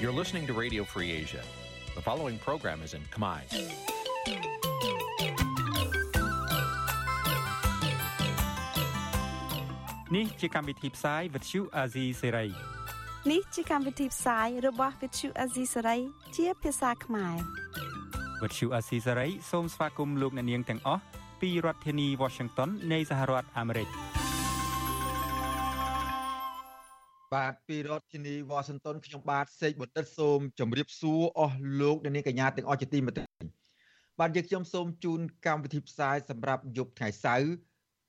You're listening to Radio Free Asia. The following program is in Khmer. នេះជាកម្មវិធីផ្សាយ Vuthu Azizi Serai នេះជាកម្មវិធីផ្សាយរបស់ Vuthu Azizi Serai ជាភាសាខ្មែរ Vuthu Azizi Serai សូមស្វាគមន៍លោកអ្នកនាងទាំងអស់ពីរដ្ឋធានី Washington នៃសហរដ្ឋអាមេរិក បាទពីរដ្ឋធានីវ៉ាស៊ីនតោនខ្ញុំបាទសេកបណ្ឌិតសូមជម្រាបសួរអស់លោកអ្នកនាងកញ្ញាទាំងអស់ជាទីមេត្រីបាទយើងខ្ញុំសូមជូនកម្មវិធីផ្សាយសម្រាប់យប់ថ្ងៃសៅរ៍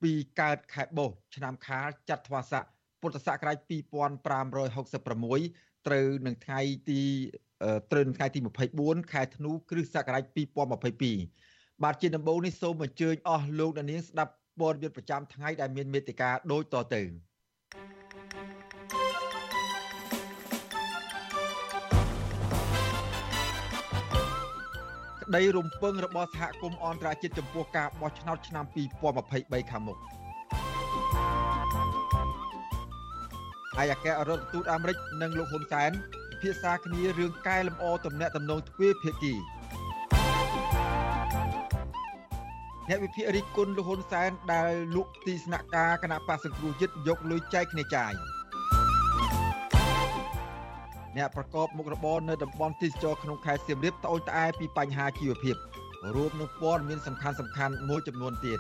ពីកើតខែបុស្សឆ្នាំខាលចត្វាស័កពុទ្ធសករាជ2566ត្រូវនឹងថ្ងៃទីត្រូវនឹងថ្ងៃទី24ខែធ្នូគ្រិស្តសករាជ2022បាទជាដំបូងនេះសូមអញ្ជើញអស់លោកអ្នកនាងស្ដាប់ព័ត៌មានប្រចាំថ្ងៃដែលមានមេតិការដូចតទៅ ក្តីរំពឹងរបស់សហគមន៍អន្តរជាតិចំពោះការបោះឆ្នោតឆ្នាំ2023ខាងមុខអាយការដ្ឋទូតអាមេរិកនិងលោកហ៊ុនសែនពិភាក្សាគ្នារឿងកែលម្អទំនាក់ទំនងទ្វេភាគីអ្នកវិភាគរិះគន់លោកហ៊ុនសែនដែលលក់ទីស្នាក់ការគណៈបក្សសង្គ្រោះជាតិយកលុយចែកគ្នាចាយ អ្នកប្រកបមុខរបរនៅតំបន់ទេសចរក្នុងខេត្តសៀមរាបត្អូញត្អែពីបញ្ហាជីវភាពរួមនឹងព័ត៌មានសំខាន់សំខាន់មួយចំនួនទៀត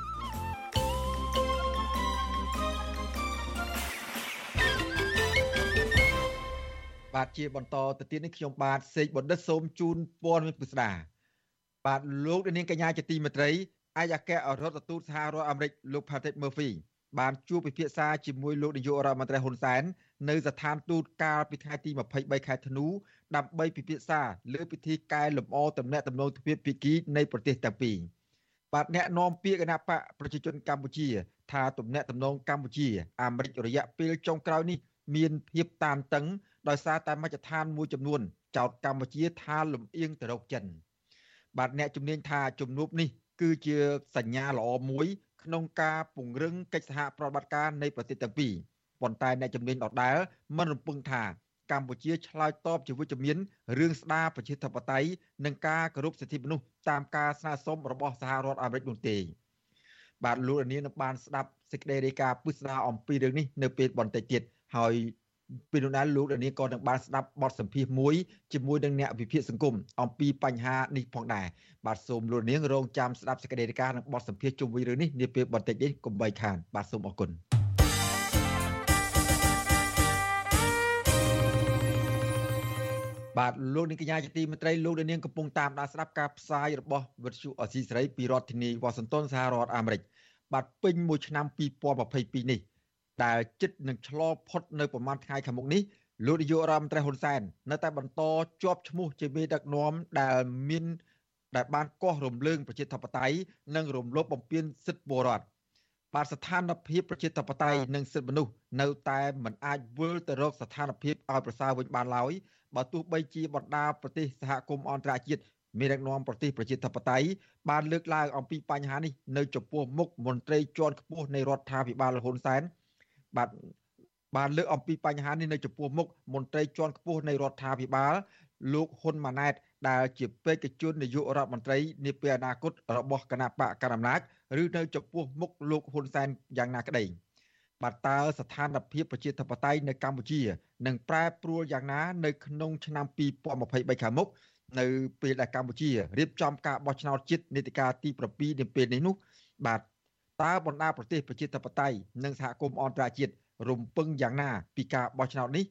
បាទជាបន្តទៅទៀតនេះខ្ញុំបាទសេកបណ្ឌិតសូមជូនព័ត៌មានពិស្ដាបាទលោកនាងកញ្ញាជាទីមេត្រីអាយអគ្គរដ្ឋទូតសហរដ្ឋអាមេរិកលោក Patrick Murphy បានជួបពិភាក្សាជាមួយលោកនាយករដ្ឋមន្ត្រីហ៊ុនសែន នៅស្ថានទូតកាលពីថ្ងៃទី23ខែធ្នូដើម្បីពិភាក្សាលើពិធីកែលម្អទំនាក់ទំនងទ្វេភាគីនៃប្រទេសទាំងពីរបាទអ្នកនាំពាក្យគណៈបកប្រជាជនកម្ពុជា ថាទំនាក់ទំនងកម្ពុជាអាមេរិករយៈពេលចុងក្រោយនេះមានភាពតានតឹងដោយសារតែមជ្ឈដ្ឋានមួយចំនួនចោទកម្ពុជាថាលំអៀងទៅរកចិន បាទអ្នកជំនាញថាជំនួបនេះគឺជាសញ្ញាល្អមួយ ក្នុងការពង្រឹងកិច្ចសហប្រតិបត្តិការនៃប្រទេសទាំងពីរ ប៉ុន្តែអ្នកជំនាញដដែលមិនរំពឹងថាកម្ពុជាឆ្លើយតបជាវិជ្ជមានរឿងស្ដារប្រជាធិបតេយ្យនិងការគោរពសិទ្ធិមនុស្សតាមការស្នើសុំរបស់សហរដ្ឋអាមេរិកនោះទេបាទលោកលាននឹងបានស្ដាប់សេចក្តីរាយការណ៍ពិស្ដារអំពីរឿងនេះនៅពេលបន្តិចទៀតហើយពីនោះដែរលោកលានក៏នឹងបានស្ដាប់បទសម្ភាសន៍មួយជាមួយនឹងអ្នកវិភាគសង្គមអំពីបញ្ហានេះផងដែរបាទសូមលោកលានរងចាំស្ដាប់សេចក្តីរាយការណ៍និងបទសម្ភាសន៍ជុំវិញរឿងនេះនាពេលបន្តិចនេះកុំបីខានបាទសូមអរគុណ បាទលោកនាងកញ្ញាជាទីមេត្រីលោកនាងកំពុងតាមដានស្ដាប់ការផ្សាយរបស់វិទ្យុអស៊ីសេរីពីរដ្ឋធានីវ៉ាស៊ីនតោនសហរដ្ឋអាមេរិកបាទពេញមួយឆ្នាំ2022នេះដែលចិត្តនឹងឆ្លផុតនៅប្រមាណថ្ងៃខាងមុខនេះលោកនាយករដ្ឋមន្ត្រីហ៊ុនសែននៅតែបន្តជាប់ឈ្មោះជាមេដឹកនាំដែលមានដែលបានកោះរំលើងប្រជាធិបតេយ្យនិងរំលោភបំពានសិទ្ធិពលរដ្ឋបាទស្ថានភាពប្រជាធិបតេយ្យនិងសិទ្ធិមនុស្សនៅតែមិនអាចវិលទៅរកស្ថានភាពឲ្យប្រសើរវិញបានឡើយ បើទោះបីជាបណ្ដាប្រទេសសហគមន៍អន្តរជាតិមានដឹកនាំប្រទេសប្រជាធិបតេយ្យបានលើកឡើងអំពីបញ្ហានេះនៅចំពោះមុខមន្ត្រីជាន់ខ្ពស់នៃរដ្ឋាភិបាលហ៊ុនសែនបាទបានលើកអំពីបញ្ហានេះនៅចំពោះមុខមន្ត្រីជាន់ខ្ពស់នៃរដ្ឋាភិបាលលោកហ៊ុនម៉ាណែតដែលជាបេក្ខជននាយករដ្ឋមន្ត្រីនាពេលអនាគតរបស់គណៈបកកណ្ដាលអំណាចឬនៅចំពោះមុខលោកហ៊ុនសែនយ៉ាងណាក្តី បាទតើស្ថានភាពប្រជាធិបតេយ្យនៅកម្ពុជានឹងប្រែប្រួលយ៉ាងណានៅក្នុងឆ្នាំ2023ខាងមុខនៅពេលដែលកម្ពុជារៀបចំការបោះឆ្នោតជាតិនីតិកាលទី7នាពេលនេះនោះបាទតើបណ្ដាប្រទេសប្រជាធិបតេយ្យនិងសហគមន៍អន្តរជាតិរំពឹងយ៉ាងណាពីការបោះឆ្នោតនេះ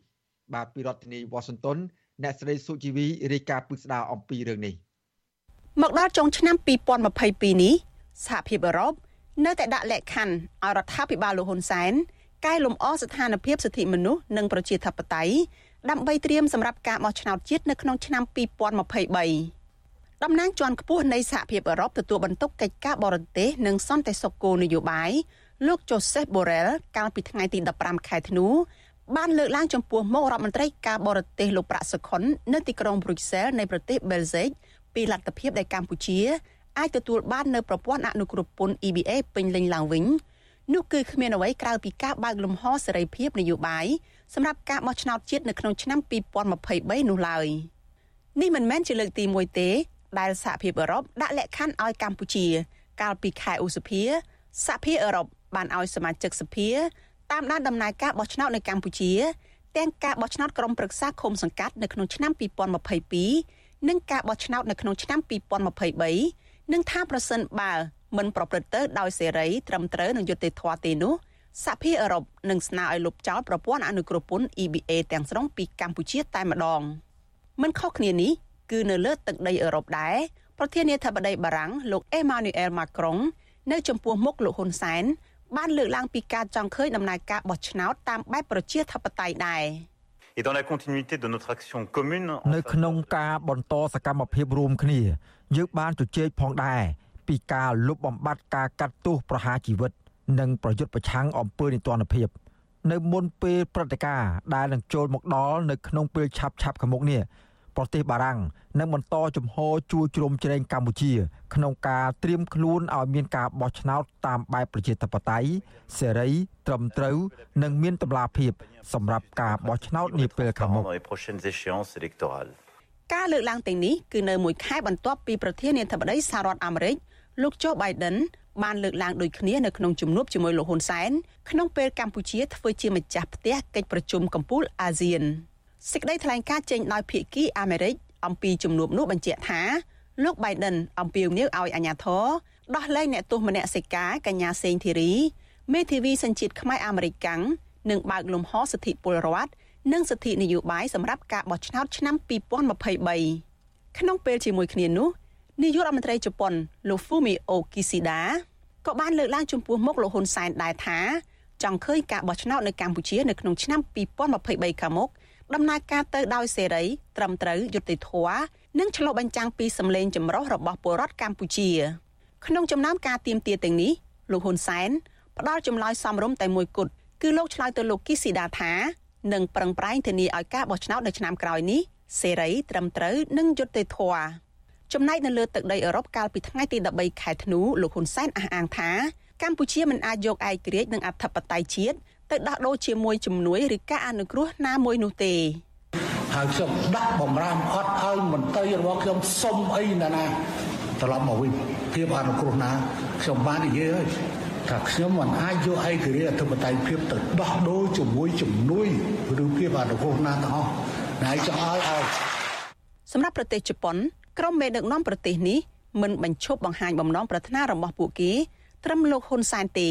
បាទពីរដ្ឋធានីវ៉ាស៊ីនតោនអ្នកស្រីសុជីវីរាយការណ៍ពិស្ដារអំពីរឿងនេះមកដល់ចុងឆ្នាំ2022នេះសហភាពអឺរ៉ុប នៅតែដាក់លក្ខខណ្ឌឲ្យរដ្ឋាភិបាលលោកហ៊ុនសែនកែលម្អស្ថានភាពសិទ្ធិមនុស្សនិងប្រជាធិបតេយ្យដើម្បីត្រៀមសម្រាប់ការបោះឆ្នោតជាតិនៅក្នុងឆ្នាំ2023តំណាងជាន់ខ្ពស់នៃសហភាពអឺរ៉ុបទទួលបន្ទុកកិច្ចការបរទេសនិងសន្តិសុខគោលនយោបាយលោក Joseph Borrell កាលពីថ្ងៃទី15ខែធ្នូបានលើកឡើងចំពោះមុខរដ្ឋមន្ត្រីការបរទេសលោកប្រាក់សុខុននៅទីក្រុងប្រូសែលនៃប្រទេសបែលហ្សិកពីលទ្ធភាពដែលកម្ពុជា អាចទទួលបាននៅប្រព័ន្ធអនុគ្រោះពន្ធ EBA ពេញលេញឡើងវិញនោះគឺគ្មានអ្វីក្រៅពីការបើកលំហសេរីភាពនយោបាយសម្រាប់ការបោះឆ្នោតជាតិនៅក្នុងឆ្នាំ2023នោះឡើយនេះមិនមែនជាលើកទី1ទេដែលសហភាពអឺរ៉ុបដាក់លក្ខខណ្ឌឲ្យកម្ពុជា កាលពីខែឧសភាសហភាពអឺរ៉ុបបានឲ្យសមាជិកសភាតាមដានដំណើរការបោះឆ្នោតនៅកម្ពុជាទាំងការបោះឆ្នោតក្រុមប្រឹក្សាឃុំសង្កាត់នៅក្នុងឆ្នាំ2022និងការបោះឆ្នោតនៅក្នុងឆ្នាំ2023 និងថាប្រសិនបើមិនប្រព្រឹត្តទៅដោយសេរីត្រឹមត្រូវនឹងយុត្តិធម៌ទេនោះសហភាពអឺរ៉ុបនឹងស្នើឲ្យលុបចោលប្រព័ន្ធអនុគ្រោះពន្ធ EBA ទាំងស្រុងពីកម្ពុជាតែម្ដងមិនខុសគ្នានេះគឺនៅលើទឹកដីអឺរ៉ុបដែរប្រធានាធិបតីបារាំងលោកអេម៉ានូអែលម៉ាក្រុងនៅចំពោះមុខលោកហ៊ុនសែនបានលើកឡើងពីការចង់ឃើញដំណើរការបោះឆ្នោតតាមបែបប្រជាធិបតេយ្យដែរ Et dans la continuité de notre action commune នៅក្នុងការបន្តសកម្មភាពរួមគ្នាយើងបានជជែកផងដែរពីការលុបបំបាត់ការកាត់ទោសប្រហារជីវិត និងប្រយុទ្ធប្រឆាំងអំពើនីតិរដ្ឋភាព នៅមុនពេលព្រឹត្តិការណ៍ដែលនឹងចូលមកដល់នៅក្នុងពេលឆាប់ឆាប់ខាងមុខនេះប្រទេសបារាំងនឹងបន្តជំហរជួយជ្រោមជ្រែងកម្ពុជា ក្នុងការត្រៀមខ្លួនឲ្យមានការបោះឆ្នោតតាមបែបប្រជាធិបតេយ្យសេរី ត្រឹមត្រូវ និងមានតម្លាភាព សម្រាប់ការបោះឆ្នោតនាពេលខាងមុខ ការលើកឡើងទាំងនេះគឺនៅមួយខែបន្ទាប់ពីប្រធានាធិបតីសហរដ្ឋអាមេរិកលោកโจ Biden បានលើកឡើងដូចគ្នានៅក្នុងជំនួបជាមួយលោកហ៊ុនសែនក្នុងពេលកម្ពុជាធ្វើជាម្ចាស់ផ្ទះកិច្ចប្រជុំកំពូលអាស៊ានសេចក្តីថ្លែងការណ៍ចេញដោយភាគីអាមេរិកអំពីជំនួបនោះបញ្ជាក់ថាលោក Biden អំពាវនាវឲ្យអាជ្ញាធរដោះលែងអ្នកទោសមនសិការកញ្ញាសេងធីរីមេធាវីសញ្ជាតិខ្មែរអាមេរិកកាំងនិងបើកលំហសិទ្ធិពលរដ្ឋ និងសិទ្ធិនយោបាយសម្រាប់ការបោះឆ្នោតឆ្នាំ2023ក្នុងពេលជាមួយគ្នានោះនាយករដ្ឋមន្ត្រីជប៉ុនលោក Fumio Kishida ក៏បានលើកឡើងចំពោះមុខលោកហ៊ុនសែនដែរថាចង់ឃើញការបោះឆ្នោតនៅកម្ពុជានៅក្នុងឆ្នាំ2023ខាងមុខដំណើរការទៅដោយសេរីត្រឹមត្រូវយុត្តិធម៌និងឆ្លុះបញ្ចាំងពីសម្លេងចម្រុះរបស់ពលរដ្ឋកម្ពុជា ក្នុងចំណោមការទៀមទាទាំងនេះលោកហ៊ុនសែនផ្ដល់ចម្លើយសមរម្យតែមួយគត់គឺលោកឆ្លើយទៅលោកគីស៊ីដាថា នឹងប្រឹងប្រែងធានាឲ្យការបោះឆ្នោតនៅឆ្នាំក្រោយនេះសេរីត្រឹមត្រូវនិងយុត្តិធម៌ចំណែកនៅលើទឹកដីអឺរ៉ុបកាលពីថ្ងៃទី13ខែធ្នូលោកហ៊ុនសែនអះអាងថាកម្ពុជាមិនអាចយកឯករាជ្យនិងអធិបតេយ្យជាតិទៅដោះដូរជាមួយជំនួយឬការអនុគ្រោះណាមួយនោះទេហើយខ្ញុំដាក់បំរាមអត់ឲ្យមន្ត្រីរបស់ខ្ញុំសុំអីណាណាត្រឡប់មកវិញភាពអនុគ្រោះណាខ្ញុំបាននិយាយហើយ ថាខ្ញុំមិនអាចយកឯករាជ្យអធិបតេយ្យភាពទៅដោះដូរជាមួយជំនួយឬភាពអនុគ្រោះណាទាំងអស់ហើយចង់ឲ្យឲ្យសម្រាប់ប្រទេសជប៉ុនក្រុមមេដឹកនាំប្រទេសនេះមិនបញ្ឈប់បង្ហាញបំណងប្រាថ្នារបស់ពួកគេត្រឹមលោកហ៊ុនសែនទេ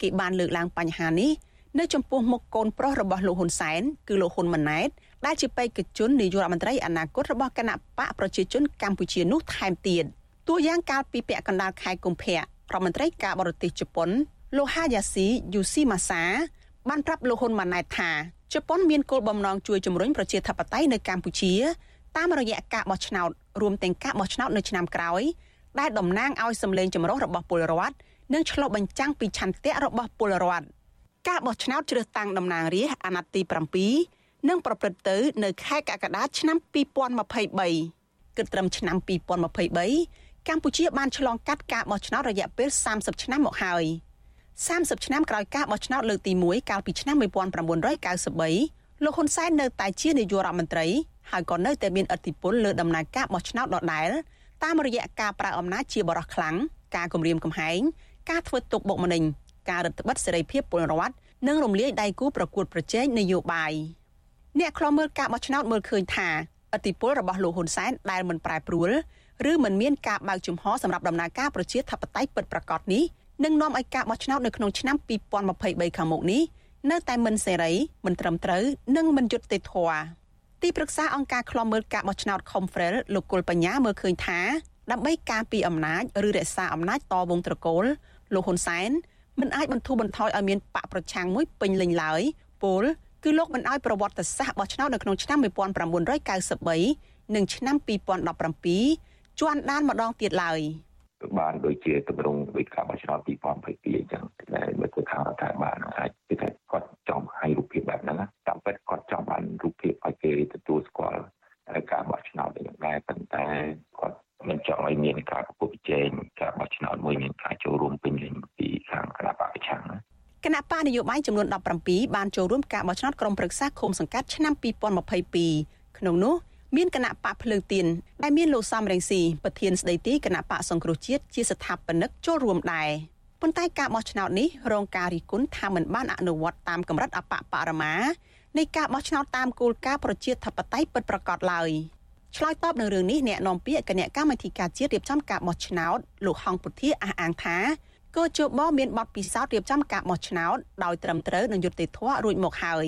គេបានលើកឡើងបញ្ហានេះនៅចំពោះមុខកូនប្រុសរបស់លោកហ៊ុនសែនគឺលោកហ៊ុនម៉ាណែតដែលជាបេក្ខជននាយករដ្ឋមន្ត្រីអនាគតរបស់គណៈបកប្រជាជនកម្ពុជានោះថែមទៀតតួយ៉ាងកាលពីពាក់កណ្ដាលខែកុម្ភៈ រដ្ឋមន្ត្រីការបរទេសជប៉ុនលោកហាយ៉ាស៊ីយូស៊ីម៉ាសាបានប្រាប់លោកហ៊ុនម៉ាណែតថាជប៉ុនមានគោលបំណងជួយជំរុញប្រជាធិបតេយ្យនៅកម្ពុជាតាមរយៈការបោះឆ្នោតរួមទាំងការបោះឆ្នោតនៅឆ្នាំក្រោយដែលតំណាងឲ្យសម្លេងចម្រុះរបស់ពលរដ្ឋនិងឆ្លុះបញ្ចាំងពីឆន្ទៈរបស់ពលរដ្ឋការបោះឆ្នោតជ្រើសតាំងតំណាងរាស្ត្រអាណត្តិទី7នឹងប្រព្រឹត្តទៅ នៅខែកក្កដាឆ្នាំ2023គិតត្រឹមឆ្នាំ2023 កម្ពុជាបានឆ្លងកាត់ការបោះឆ្នោតរយៈពេល30ឆ្នាំមកហើយ30ឆ្នាំក្រោយការបោះឆ្នោតលើកទី1កាលពីឆ្នាំ1993លោកហ៊ុនសែននៅតែជានាយករដ្ឋមន្ត្រីហើយក៏នៅតែមានឥទ្ធិពលលើដំណើរការបោះឆ្នោតដដែលតាមរយៈការប្រើអំណាចជាបរិះខ្លាំងការគំរាមកំហែងការធ្វើទុកបុកម្នេញការរឹតបន្តឹងសេរីភាពពលរដ្ឋនិងរំលាយដៃគូប្រកួតប្រជែងនយោបាយអ្នកខ្លំមើលការបោះឆ្នោតមើលឃើញថាអតិពលរបស់លោកហ៊ុនសែនដែលមិនប្រែប្រួល ឬមិនមានការបើកជំហរសម្រាប់ដំណើរការប្រជាធិបតេយ្យពិតប្រាកដនេះនឹងនាំឲ្យការបោះឆ្នោតនៅក្នុងឆ្នាំ2023ខាងមុខនេះនៅតែមិនសេរីមិនត្រឹមត្រូវនិងមិនយុត្តិធម៌ទីប្រឹក្សាអង្គការឃ្លាំមើលការបោះឆ្នោត Confrel លោកគុលបញ្ញាមើលឃើញថាដើម្បីការពីអំណាចឬរក្សាអំណាចតវងត្រកូលលោកហ៊ុនសែនមិនអាចបន្ធូរបន្ថយឲ្យមានបកប្រឆាំងមួយពេញលេញឡើយពលគឺលោកមិនអោយប្រវត្តិសាស្ត្របោះឆ្នោតនៅក្នុងឆ្នាំ1993និងឆ្នាំ2017 ជួនដានម្ដងទៀតឡើយបានដូចជាទម្រង់វិការបោះឆ្នោត2022អញ្ចឹងតែមើលទៅខាងរដ្ឋាភិបាលអាចគឺថាគាត់ចង់ឲ្យរូបភាពបែបហ្នឹងតាមពិតគាត់ចង់បានរូបភាពឲ្យគេទទួលស្គាល់ការបោះឆ្នោតយ៉ាងដែរប៉ុន្តែគាត់មិនចង់ឲ្យមានការប្រកួតប្រជែងការបោះឆ្នោតមួយមានការចូលរួមពេញលេញពីខាងគណៈបកប្រឆាំងគគណៈបកនយោបាយចំនួន17បានចូលរួមការបោះឆ្នោតក្រុមប្រឹក្សាឃុំសង្កាត់ឆ្នាំ2022ក្នុងនោះ មានគណៈបកភ្លើងទៀនដែលមានលោកសំរងស៊ីប្រធានស្ដីទីគណៈបកសង្គ្រោះជាតិជាស្ថាបនិកចូលរួមដែរប៉ុន្តែការបោះឆ្នោតនេះរងការរិះគន់ថាមិនបានអនុវត្តតាមកម្រិតអបបរមានៃការបោះឆ្នោតតាមគោលការណ៍ប្រជាធិបតេយ្យពិតប្រាកដឡើយឆ្លើយតបនឹងរឿងនេះអ្នកនាំពាក្យគណៈកម្មាធិការជាតិរៀបចំការបោះឆ្នោតលោកហងពុធាអះអាងថាកោជបមានបទពិសោធន៍រៀបចំការបោះឆ្នោតដោយត្រឹមត្រូវនិងយុត្តិធម៌រួចមកហើយ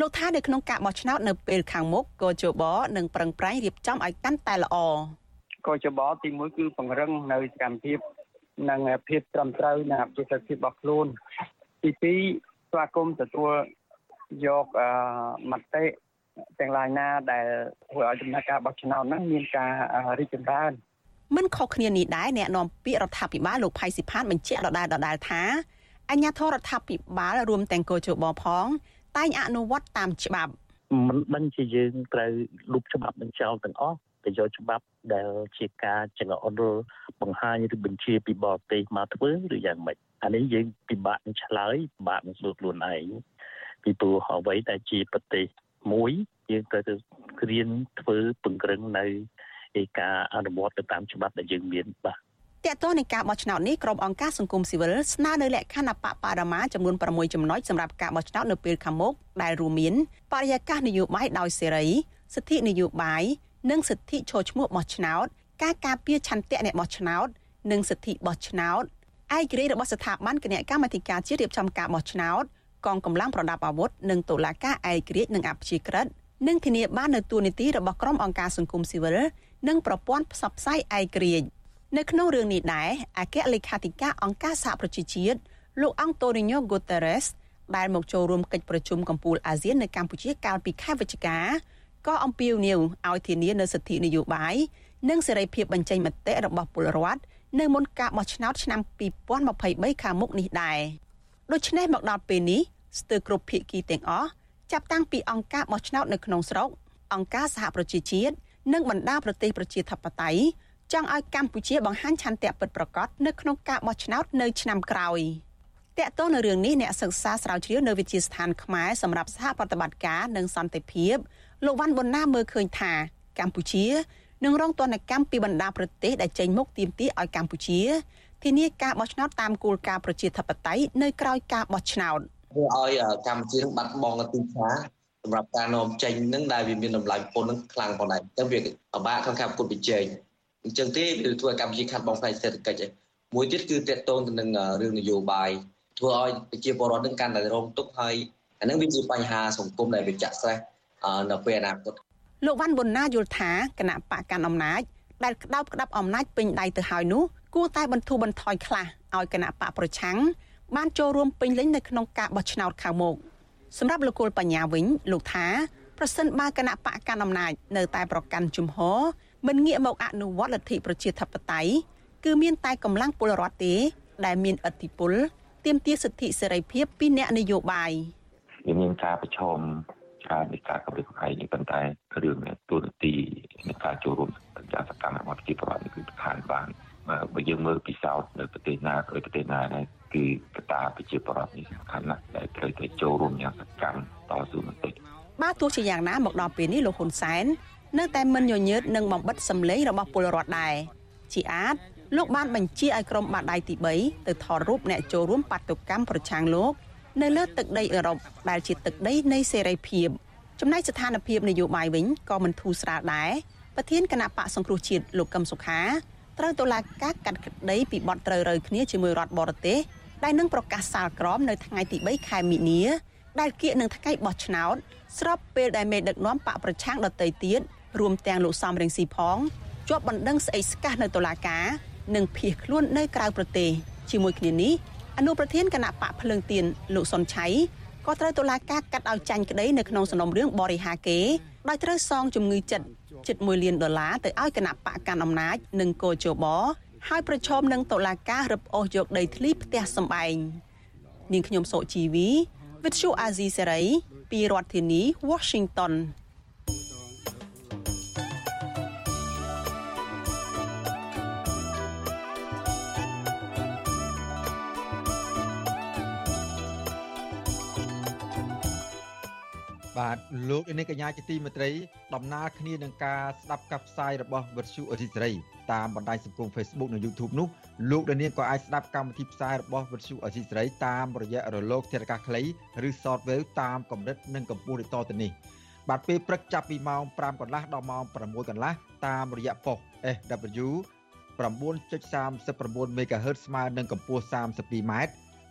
លោកថានៅក្នុងការបោះឆ្នោតនៅពេលខាងមុខកោជបនឹងប្រឹងប្រែងរៀបចំឲ្យកាន់តែល្អកោជបទី1គឺពង្រឹងនៅសកម្មភាពនិងភាពត្រឹមត្រូវនិងអភិសិទ្ធភាពរបស់ខ្លួនទី2ស្វាគមន៍ទទួលយកមតិទាំងឡាយណាដែលធ្វើឲ្យដំណើរការបោះឆ្នោតហ្នឹងមានការរីកចម្រើនមិនខុសគ្នានេះដែរអ្នកនាំពាក្យរដ្ឋាភិបាលលោកផៃស៊ីផានបញ្ជាក់ដដែលដដែលថាអញ្ញាធរដ្ឋាភិបាលរួមទាំងកោជបផង តែងអនុវត្តតាមច្បាប់មិនដឹងជាយើងត្រូវលុបច្បាប់នឹងចោលទាំងអស់ទៅយកច្បាប់ដែលជាការចង្អុលបង្ហាញឬបញ្ជាពីបរទេសមកធ្វើឬយ៉ាងម៉េចអានេះយើងពិបាកនឹងឆ្លើយពិបាកនឹងសួរខ្លួនឯងពីព្រោះអ្វីដែលជាប្រទេសមួយយើងត្រូវទៅរៀនធ្វើពង្រឹងនៅឯការអនុវត្តទៅតាមច្បាប់ដែលយើងមានបាទ តើតើនៃការបោះឆ្នោតនេះក្រុមអង្គការសង្គមស៊ីវិលស្នើនៅលក្ខខណ្ឌអបបរមាចំនួន6ចំណុចសម្រាប់ការបោះឆ្នោតនៅពេលខាងមុខដែលរួមមានបរិយាកាសនយោបាយដោយសេរីសិទ្ធិនយោបាយនិងសិទ្ធិចូលឈ្មោះបោះឆ្នោតការការពារឆន្ទៈអ្នកបោះឆ្នោត និងសិទ្ធិបោះឆ្នោតឯករាជ្យរបស់ស្ថាប័នគណៈកម្មាធិការជាតិរៀបចំការបោះឆ្នោតកងកម្លាំងប្រដាប់អាវុធនិងតុលាការឯករាជ្យនិងអព្យាក្រឹតនិងធានាបាននូវទួនាទីរបស់ក្រុមអង្គការសង្គមស៊ីវិលនិងប្រព័ន្ធផ្សព្វផ្សាយឯករាជ្យ នៅក្នុងរឿងនេះដែរអគ្គលេខាធិការអង្គការសហប្រជាជាតិលោកអង់តូនីញ៉ូហ្គូតេរ៉េសដែលមកចូលរួមកិច្ចប្រជុំកំពូលអាស៊ាននៅកម្ពុជាកាលពីខែវិច្ឆិកាក៏អំពាវនាវឲ្យធានានូវសិទ្ធិនយោបាយនិងសេរីភាពបញ្ចេញមតិរបស់ពលរដ្ឋនៅមុនការបោះឆ្នោតឆ្នាំ2023ខាងមុខនេះដែរដូច្នេះមកដល់ពេលនេះស្ទើរគ្រប់ភាគីទាំងអស់ចាប់តាំងពីអង្គការបោះឆ្នោតនៅក្នុងស្រុកអង្គការសហប្រជាជាតិនិងបណ្ដាប្រទេសប្រជាធិបតេយ្យ ចង់ឲ្យកម្ពុជាបង្ហាញឆន្ទៈពិតប្រាកដនៅក្នុងការបោះឆ្នោតនៅឆ្នាំក្រោយតកតទៅនៅរឿងនេះអ្នកសិក្សាស្រាវជ្រាវនៅវិទ្យាស្ថានខ្មែរសម្រាប់សហប្រតិបត្តិការនិងសន្តិភាពលោកវ៉ាន់ប៊ុនណាមើលឃើញថាកម្ពុជានឹងរងទណ្ឌកម្មពីបណ្ដាប្រទេសដែលចេញមុខទាមទារឲ្យកម្ពុជាធានាការបោះឆ្នោតតាមគោលការណ៍ប្រជាធិបតេយ្យនៅក្រៅការបោះឆ្នោតធ្វើឲ្យកម្ពុជានឹងបាត់បង់ទីផ្សារសម្រាប់ការនាំចេញនឹងដែលវាមានតម្លៃពន្ធនឹងខ្លាំងផងដែរអញ្ចឹងវាពិបាកក្នុងការប្រកួតប្រជែង អញ្ចឹងទេវាធ្វើឲ្យកម្ពុជាខាត់បងផ្នែកសេដ្ឋកិច្ចមួយទៀតគឺតកតងទៅនឹងរឿងនយោបាយធ្វើឲ្យប្រជាពលរដ្ឋនឹងកាន់តែរងទុក្ខហើយអានឹងវាជាបញ្ហាសង្គមដែលវាចាក់ស្រេះនៅពេលអនាគតលោកវ៉ាន់ប៊ុនណាយល់ថាគណៈបកកាន់អំណាចដែលក្តោបក្តាប់អំណាចពេញដៃទៅហើយនោះគួរតែបន្ធូរបន្ថយខ្លះឲ្យគណៈបកប្រឆាំងបានចូលរួមពេញលេញនៅក្នុងការបោះឆ្នោតខាងមុខសម្រាប់លោកគុលបញ្ញាវិញលោកថាប្រសិនបើគណៈបកកណ្ដាលអំណាចនៅតែប្រកាន់ជំហរ មិនងាកមកអនុវត្តលទ្ធិប្រជាធិបតេយ្យគឺមានតែកម្លាំងពលរដ្ឋទេ ដែលមានឥទ្ធិពលទាមទារសិទ្ធិសេរីភាពពីអ្នកនយោបាយវាមានការប្រឈមច្រើននៃការកម្រិតកំហែងនេះប៉ុន្តែរឿងទូនទីនៃការចូលរួមយ៉ាងសកម្មរបស់ប្រជាពលរដ្ឋនេះគឺសំខាន់បានបើយើងមើលពិសោធន៍នៅប្រទេសណាឬប្រទេសណាដែរគឺកត្តាប្រជាប្រដ្ឋនេះសំខាន់ណាស់ដែលត្រូវតែចូលរួមយ៉ាងសកម្មតស៊ូមតិបើទោះជាយ៉ាងណាមកដល់ពេលនេះលោកហ៊ុនសែន នៅតែមិនញញើតនឹងបំបិតសម្លេងរបស់ពលរដ្ឋដែរជាអាចលោកបានបញ្ជាឲ្យក្រុមបាតដៃទី3ទៅថតរូបអ្នកចូលរួមបាតុកម្មប្រឆាំងលោកនៅលើទឹកដីអឺរ៉ុបដែលជាទឹកដីនៃសេរីភាពចំណែកស្ថានភាពនយោបាយវិញក៏មិនធូរស្រាលដែរប្រធានគណៈបកសង្គ្រោះជាតិលោកកឹមសុខាត្រូវតុលាការកាត់ក្តីពីបទត្រូវរើគ្នាជាមួយរដ្ឋបរទេសដែលនឹងប្រកាសសាលក្រមនៅថ្ងៃទី3ខែមីនាដែលគៀកនឹងថ្ងៃបោះឆ្នោតស្របពេលដែលមេដឹកនាំបកប្រឆាំងដទៃទៀត រួមទាំងលោកសំរងស៊ីផងជាប់បណ្ដឹងស្អីស្កះនៅតុលាការនិងភៀសខ្លួននៅក្រៅប្រទេសជាមួយគ្នានេះអនុប្រធានគណៈបកភ្លើងទៀនលោកសុនឆៃក៏ត្រូវតុលាការកាត់ឲ្យចាញ់ក្តីនៅក្នុងសំណុំរឿងបរិហាគេដោយត្រូវសងជំងឺចិត្តជិត1លានដុល្លារទៅឲ្យគណៈបកកាន់អំណាចនិងកោជបហើយប្រឈមនឹងតុលាការរឹបអូសយកដីធ្លីផ្ទះសម្បែងនាងខ្ញុំសុជីវី With Shu Azizi Serai ពីរដ្ឋធានី Washington បាទលោកនាងកញ្ញាជាទីមេត្រីដំណើរគ្នានឹងការស្ដាប់កាប់ផ្សាយរបស់វិទ្យុអេស៊ីសេរីតាមបណ្ដាញសង្គម Facebook និង YouTube នោះលោកនាងក៏អាចស្ដាប់កម្មវិធីផ្សាយរបស់វិទ្យុអេស៊ីសេរីតាមរយៈរលកធារកាសខ្លីឬ Shortwave តាមកម្រិតនិងកម្ពស់ដូចតទៅនេះបាទពេលព្រឹកចាប់ពីម៉ោង5កន្លះដល់ម៉ោង6កន្លះតាមរយៈប៉ុស SW 9.39 MHz ស្មើនឹងកម្ពស់ 32m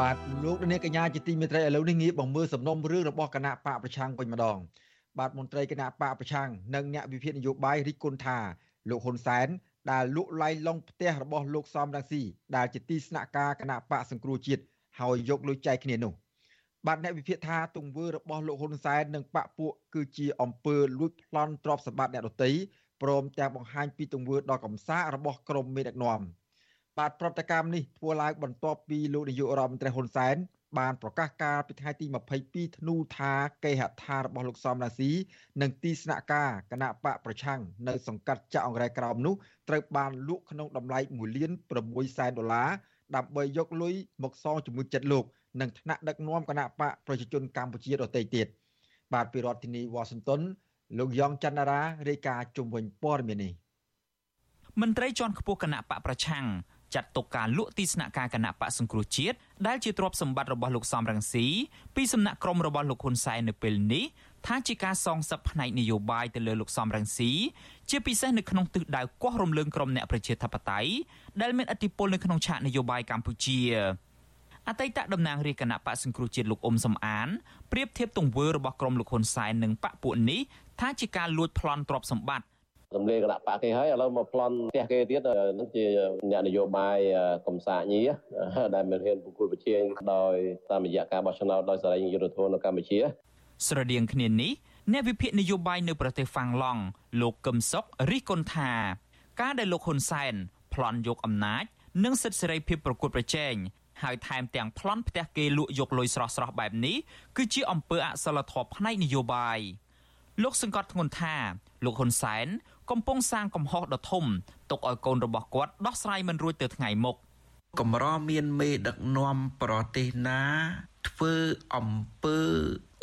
បាទលោកនាងកញ្ញាជាទីមេត្រីឥឡូវនេះងាកមកមើលសំណុំរឿងរបស់គណៈបកប្រឆាំងវិញម្ដង បាទមន្ត្រីគណៈបកប្រឆាំងនិងអ្នកវិភាគនយោបាយរិះគន់ថាលោកហ៊ុនសែនដែលលក់ឡៃឡុងផ្ទះរបស់លោកសំរងស៊ីដែលជាទីស្នាក់ការគណៈបកសង្គ្រោះជាតិហើយយកលុយចែកគ្នានោះបាទអ្នកវិភាគថាទង្វើរបស់លោកហ៊ុនសែននិងបកពួកគឺជាអំពើលួចប្លន់ទ្រព្យសម្បត្តិអ្នកដទៃព្រមទាំងបង្ហាញពីទង្វើដ៏កំសាករបស់ក្រុមមេដឹកនាំ បាទប្រតិកម្មនេះធ្វើឡើងបន្ទាប់ពីលោកនាយករដ្ឋមន្ត្រីហ៊ុនសែនបានប្រកាសការពីថ្ងៃទី22ធ្នូថាគេហដ្ឋានរបស់លោកសំរាស៊ីនិងទីស្នាក់ការគណៈបកប្រឆាំងនៅសង្កាត់ចាក់អង្រែក្រោមនោះត្រូវបានលក់ក្នុងតម្លៃ1លាន6សែនដុល្លារដើម្បីយកលុយមកសងជាមួយចិត្តលោកនិងថ្នាក់ដឹកនាំគណៈបកប្រជាជនកម្ពុជាដទៃទៀតបាទពីរដ្ឋធានីវ៉ាស៊ីនតោនលោកយ៉ងច័ន្ទរារាយការណ៍ជុំវិញព័ត៌មាននេះមន្ត្រីជាន់ខ្ពស់គណៈបកប្រឆាំង ចាត់ទុកការលក់ទីស្នាក់ការគណៈបកសង្គ្រោះជាតិដែលជាទ្រព្យសម្បត្តិរបស់លោកសំរងស៊ីពីសំណាក់ក្រុមរបស់លោកហ៊ុនសែននៅពេលនេះថាជាការសងសឹកផ្នែកនយោបាយទៅលើលោកសំរងស៊ីជាពិសេសនៅក្នុងទិសដៅគាស់រំលើងក្រុមអ្នកប្រជាធិបតេយ្យដែលមានឥទ្ធិពលនៅក្នុងឆាកនយោបាយកម្ពុជាអតីតតំណាងរាជគណៈបកសង្គ្រោះជាតិលោកអ៊ុំសំអានប្រៀបធៀបទង្វើរបស់ក្រុមលោកហ៊ុនសែននិងបកពួកនេះថាជាការលួចប្លន់ទ្រព្យសម្បត្តិ រំលាយគណៈបកគេហើយឥឡូវមកប្លន់ផ្ទះគេទៀតនឹងជាអ្នកនយោបាយកំសាញីដែលមានហ៊ានពុគលប្រជែងដោយតាមរយៈការបោះឆ្នោតដោយសេរីយុត្តិធម៌នៅកម្ពុជា ស្រដៀងគ្នានេះអ្នកវិភាគនយោបាយនៅប្រទេសហ្វាំងឡង់លោកកឹមសុខរិះគន់ថាការដែលលោកហ៊ុនសែនប្លន់យកអំណាច និងសិទ្ធិសេរីភាពប្រកួតប្រជែងហើយថែមទាំងប្លន់ផ្ទះគេលក់យកលុយស្រស់ៗបែបនេះគឺជាអំពើអសិលធម៌ផ្នែកនយោបាយលោកសង្កត់ធ្ងន់ថាលោកហ៊ុនសែន កំពុងសាងកំហុសដ៏ធំទុកឲ្យកូនរបស់គាត់ដោះស្រាយមិនរួចទៅថ្ងៃមុខកម្រមានមេដឹកនាំប្រទេសណាធ្វើអំពើ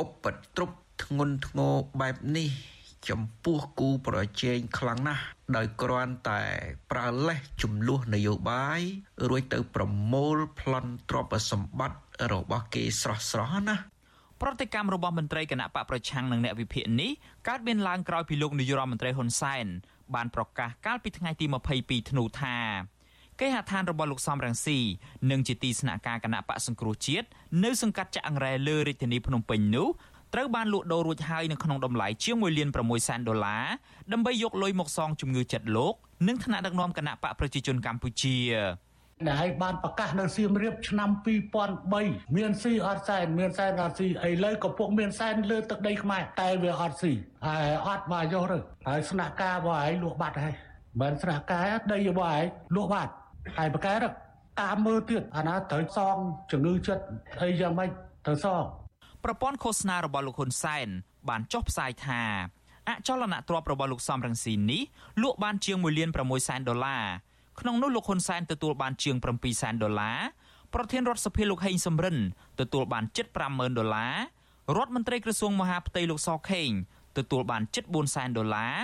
ឧបទ្រពធ្ងន់ធ្ងរបែបនេះ ចំពោះគូប្រជែងខ្លាំងណាស់ដោយគ្រាន់តែប្រើលេសចំនួននយោបាយរួចទៅប្រមូលប្លន់ទ្រព្យសម្បត្តិរបស់គេស្រស់ស្រស់ណា ប្រតិកម្មរបស់មន្ត្រីគណៈបកប្រឆាំងនិងអ្នកវិភាគនេះកើតមានឡើងក្រោយពីលោកនាយរដ្ឋមន្ត្រីហ៊ុនសែនបានប្រកាសកាលពីថ្ងៃទី22ធ្នូថាគេហដ្ឋានរបស់លោកសំរងស៊ីនិងជាទីស្នាក់ការគណៈបកសង្គ្រោះជាតិនៅសង្កាត់ចាក់អង្រែលើរាជធានីភ្នំពេញនោះត្រូវបានលក់ដូររួចហើយនៅក្នុងតម្លៃជាង1លាន6សែនដុល្លារដើម្បីយកលុយមកសងជំងឺចិត្តលោកនិងថ្នាក់ដឹកនាំគណៈបកប្រជាជនកម្ពុជា ដែលឲ្យបានប្រកាសនៅសៀមរាបឆ្នាំ2003មានស៊ីអត់សែនមានសែនអត់ស៊ីឥឡូវក៏ពុកមានសែនលើទឹកដីខ្មែរតែវាអត់ស៊ីហើយអត់មកយកទៅហើយស្នាក់ការរបស់ឯងលក់បាត់ហើយមិនស្នាក់ការដីរបស់ឯងលក់បាត់ហើយប្រកែតាមមើលទៀតអាណាត្រូវសងជំងឺចិត្តអីយ៉ាងម៉េចត្រូវសងប្រព័ន្ធឃោសនារបស់លោកហ៊ុនសែនបានចុះផ្សាយថាអចលនទ្រព្យរបស់លោកសំរងស៊ីនេះលក់បានជាង1លាន6សែនដុល្លារ ក្នុងនោះលោកហ៊ុនសែនទទួលបានជាង7សែនដុល្លារប្រធានរដ្ឋសភាលោកហេងសំរិនទទួលបានជិត50000ដុល្លាររដ្ឋមន្ត្រីក្រសួងមហាផ្ទៃលោកសខេងទទួលបានជិត4សែនដុល្លារ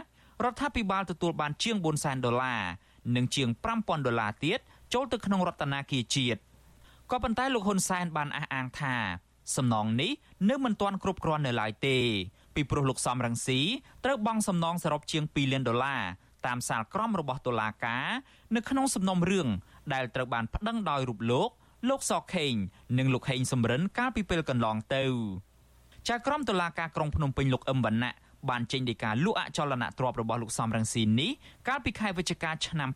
រដ្ឋាភិបាលទទួលបានជាង4សែនដុល្លារនិងជាង5000ដុល្លារទៀតចូលទៅក្នុងរដ្ឋាភិបាលជាតិក៏ប៉ុន្តែលោកហ៊ុនសែនបានអះអាងថា សំណងនេះនៅមិនទាន់គ្រប់គ្រាន់នៅឡើយទេពីព្រោះលោកសំរងស៊ីត្រូវបង់សំណងសរុបជាង2លានដុល្លារ តាមសាលក្រមរបស់តុលាការនៅក្នុងសំណុំរឿងដែលត្រូវបានប្តឹងដោយរូបលោកលោកសខេងនិងលោកហេងសំរិនកាលពីពេលកន្លងទៅចៅក្រមតុលាការក្រុងភ្នំពេញលោកអឹមវណ្ណៈបានចេញដីកាលក់អចលនទ្រព្យរបស់លោកសំរងស៊ីនេះកាលពីខែវិច្ឆិកាឆ្នាំ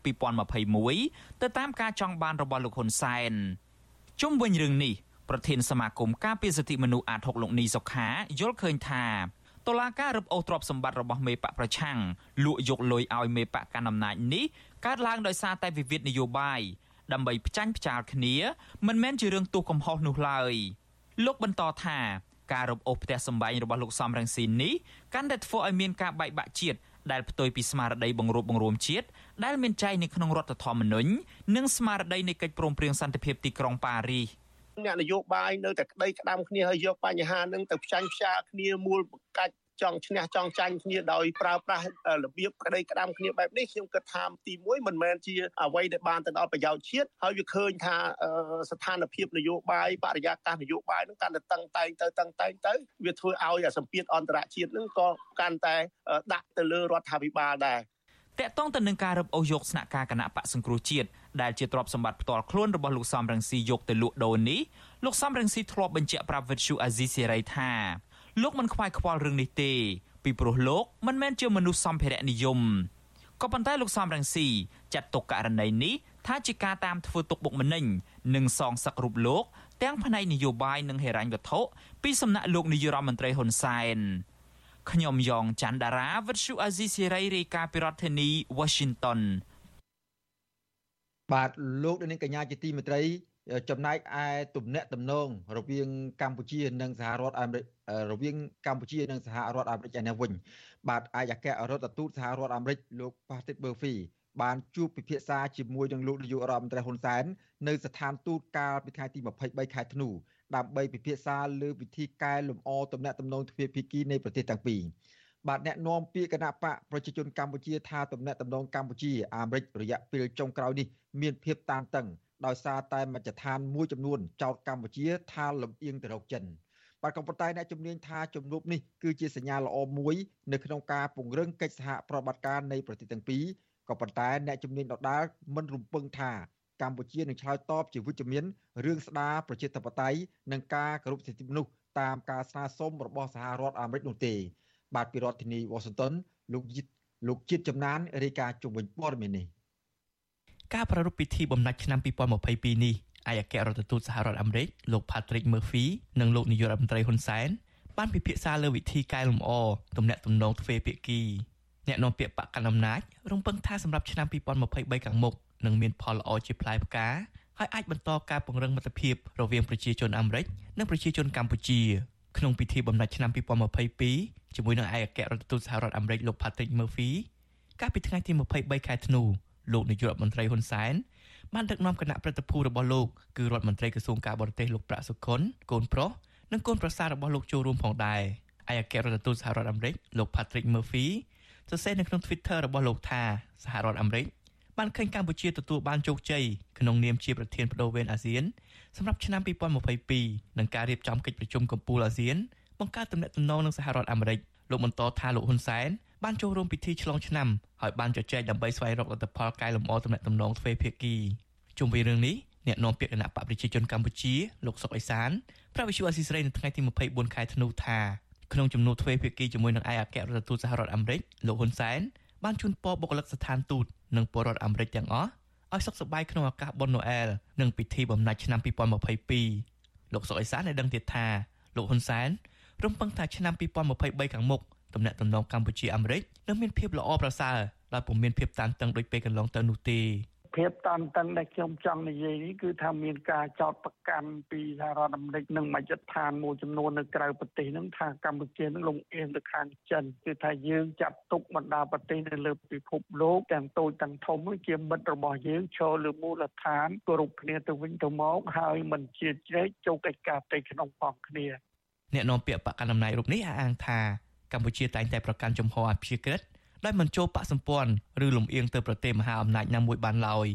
2021ទៅតាមការចង់បានរបស់លោកហ៊ុនសែនជុំវិញរឿងនេះប្រធានសមាគមការពារសិទ្ធិមនុស្សអាត6លោកនីសុខាយល់ឃើញថា តឡាការរឹបអូសទ្រព្យសម្បត្តិរបស់មេបកប្រឆាំងលក់យកលុយឲ្យមេបកកណ្ដាលអំណាចនេះកើតឡើងដោយសារតែវិវាទនយោបាយដើម្បីផ្ចាញ់ផ្ចាលគ្នាមិនមែនជារឿងទោសកំហុសនោះឡើយលោកបន្តថាការរឹបអូសផ្ទះសម្បែងរបស់លោកសំរងស៊ីននេះកាន់តែធ្វើឲ្យមានការបែកបាក់ជាតិដែលផ្ទុយពីស្មារតីបង្រួបបង្រួមជាតិដែលមានចែងនៅក្នុងរដ្ឋធម្មនុញ្ញនិងស្មារតីនៃកិច្ចព្រមព្រៀងសន្តិភាពទីក្រុងប៉ារីស អ្នកនយោបាយនៅតែក្តីក្តាំគ្នាហើយយកបញ្ហានឹងទៅផ្ចាញ់ផ្សាគ្នាមូលបង្កាច់ចង់ឈ្នះចង់ចាញ់គ្នាដោយប្រើប្រាស់របៀបក្តីក្តាំគ្នាបែបនេះខ្ញុំគិតថាទី1មិនមែនជាអ្វីដែលបានទៅដល់ប្រយោជន៍ជាតិហើយវាឃើញថាស្ថានភាពនយោបាយបរិយាកាសនយោបាយនឹងកាន់តែតឹងតែងទៅតឹងតែងទៅវាធ្វើឲ្យសម្ពាធអន្តរជាតិនឹងក៏កាន់តែដាក់ទៅលើរដ្ឋាភិបាលដែរតកតងទៅនឹងការរឹបអូសយកស្នាក់ការគណៈបកសង្គ្រោះជាតិ ដែលជាទ្រព្យសម្បត្តិផ្ទាល់ខ្លួនរបស់លោកសំរងស៊ីយកទៅលក់ដូរនេះលោកសំរងស៊ីធ្លាប់បញ្ជាក់ប្រាប់វិទ្យុអាស៊ីសេរីថាលោកមិនខ្វាយខ្វល់រឿងនេះទេ ពីព្រោះលោកមិនមែនជាមនុស្សសម្ភារៈនិយមក៏ប៉ុន្តែលោកសំរងស៊ីចាត់ទុកករណីនេះថាជាការតាមធ្វើទុកបុកម្នេញនិងសងសឹករូបលោក ទាំងផ្នែកនយោបាយនិងហិរញ្ញវត្ថុពីសំណាក់លោកនាយរដ្ឋមន្ត្រីហ៊ុនសែនខ្ញុំយ៉ងច័ន្ទដារាវិទ្យុអាស៊ីសេរីរាយការណ៍ពីរដ្ឋធានី Washington បាទលោកនាងកញ្ញាជាទីមេត្រី ចំណែកឯទំនាក់ទំនងរវាងកម្ពុជានិងសហរដ្ឋអាមេរិករវាងកម្ពុជានិងសហរដ្ឋអាមេរិកឯនេះវិញ បាទឯកអគ្គរដ្ឋទូតសហរដ្ឋអាមេរិកលោក Patrick Murphy បានជួបពិភាក្សាជាមួយនឹងលោកនាយករដ្ឋមន្ត្រីហ៊ុនសែននៅស្ថានទូតកាលពីថ្ងៃទី23ខែធ្នូដើម្បីពិភាក្សាលើវិធីកែលម្អទំនាក់ទំនងទ្វេភាគីនៃប្រទេសទាំងពីរ បាទអ្នកនាំពាក្យគណៈបកប្រជាជនកម្ពុជាថាទំនាក់ទំនងកម្ពុជាអាមេរិករយៈពេលចុងក្រោយនេះមានភាពតានតឹងដោយសារតែមជ្ឈដ្ឋានមួយចំនួនចោទកម្ពុជាថាលំអៀងទៅរកចិនបាទក៏ប៉ុន្តែអ្នកជំនាញថាជំនួបនេះគឺជាសញ្ញាល្អមួយនៅក្នុងការពង្រឹងកិច្ចសហប្រតិបត្តិការនៃប្រទេសទាំងពីរក៏ប៉ុន្តែអ្នកជំនាញដដាលមិនរំពឹងថាកម្ពុជានឹងឆ្លើយតបជាវិជ្ជមានរឿងស្ដារប្រជាធិបតេយ្យនិងការគោរពសិទ្ធិមនុស្សតាមការស្នើសុំរបស់សហរដ្ឋអាមេរិកនោះទេ បាទពីរដ្ឋធានីវ៉ាស៊ីនតោនលោកលោកជាតិចំណានរាយការណ៍ជុំវិញព័ត៌មាននេះការប្រារព្ធពិធីបំណាច់ឆ្នាំ2022នេះឯកអគ្គរដ្ឋទូតសហរដ្ឋអាមេរិកលោក Patrick Murphy និងលោកនាយករដ្ឋមន្ត្រីហ៊ុនសែនបានពិភាក្សាលើវិធីកែលម្អទំនាក់ទំនងទ្វេភាគីអ្នកនាំពាក្យបកកណ្ដាលអំណាចរំពឹងថាសម្រាប់ឆ្នាំ2023ខាងមុខនឹងមានផលល្អជាផ្លែផ្កាហើយអាចបន្តការពង្រឹងមិត្តភាពរវាងប្រជាជនអាមេរិកនិងប្រជាជនកម្ពុជា ក្នុងពិធីបំណាច់ឆ្នាំ2022ជាមួយនឹងឯកអគ្គរដ្ឋទូតសហរដ្ឋអាមេរិកលោក Patrick Murphy កាលពីថ្ងៃទី23ខែធ្នូលោកនាយករដ្ឋមន្ត្រីហ៊ុនសែនបានដឹកនាំគណៈប្រតិភូរបស់លោកគឺរដ្ឋមន្ត្រីក្រសួងការបរទេសលោកប្រាក់សុខុនកូនប្រុសនិងកូនប្រសាររបស់លោកចូលរួមផងដែរឯអគ្គរដ្ឋទូតសហរដ្ឋអាមេរិកលោក Patrick Murphy សរសេរនៅក្នុង Twitter របស់លោកថាសហរដ្ឋអាមេរិកបានឃើញកម្ពុជាទទួលបានជោគជ័យក្នុងនាមជាប្រធានបដូវវេនអាស៊ាន សម្រាប់ឆ្នាំ2022និងការរៀបចំកិច្ចប្រជុំកំពូលអាស៊ានបង្កើតទំនាក់ទំនងនឹងសហរដ្ឋអាមេរិកលោកបន្តថាលោកហ៊ុនសែនបានចូលរួមពិធីឆ្លងឆ្នាំហើយបានជជែកដើម្បីស្វែងរកលទ្ធផលកែលម្អទំនាក់ទំនងទ្វេភាគីជុំវិញរឿងនេះអ្នកនាំពាក្យគណៈបកប្រជាជនកម្ពុជាលោកសុកអេសានប្រាប់វិទ្យុអស៊ីសេរីនៅថ្ងៃទី24ខែធ្នូថាក្នុងចំនួនទ្វេភាគីជាមួយនឹងឯកអគ្គរដ្ឋទូតសហរដ្ឋអាមេរិកលោកហ៊ុនសែនបានជូនពរបុគ្គលិកស្ថានទូតនិងពលរដ្ឋអាមេរិកទាំងអស់ ឲ្យសុខសប្បាយក្នុងឱកាសបុណ្យណូអែលនិងពិធីបំណាច់ឆ្នាំ2022លោកសុកអេសានបានដឹងទៀតថាលោកហ៊ុនសែនរំពឹងថាឆ្នាំ2023ខាងមុខទំនាក់ទំនងកម្ពុជាអាមេរិកនឹងមានភាពល្អប្រសើរដោយពុំមានភាពតានតឹងដូចពេលកន្លងទៅនោះទេ ភាពតានតឹងដែលខ្ញុំចង់និយាយនេះគឺថាមានការចោទប្រកាន់ពីសហរដ្ឋអាមេរិកនិងមជ្ឈដ្ឋានមួយចំនួននៅក្រៅប្រទេសហ្នឹងថាកម្ពុជានឹងលំអៀងទៅខាងចិនគឺថាយើងចាត់ទុកបណ្ដាប្រទេសនៅលើពិភពលោកទាំងតូចទាំងធំជាមិត្តរបស់យើងឈរលើមូលដ្ឋានគោរពគ្នាទៅវិញទៅមកហើយមិនជាជ្រែកចូលកិច្ចការផ្ទៃក្នុងផងគ្នាអ្នកនាំពាក្យបកកណ្ដាលអំណាចរូបនេះអះអាងថាកម្ពុជាតែងតែប្រកាន់ជំហរអព្យាក្រឹត ដោយមិនចូលបកសម្ព័ន្ធឬលំអៀងទៅប្រទេសមហាអំណាចណាមួយបានឡើយ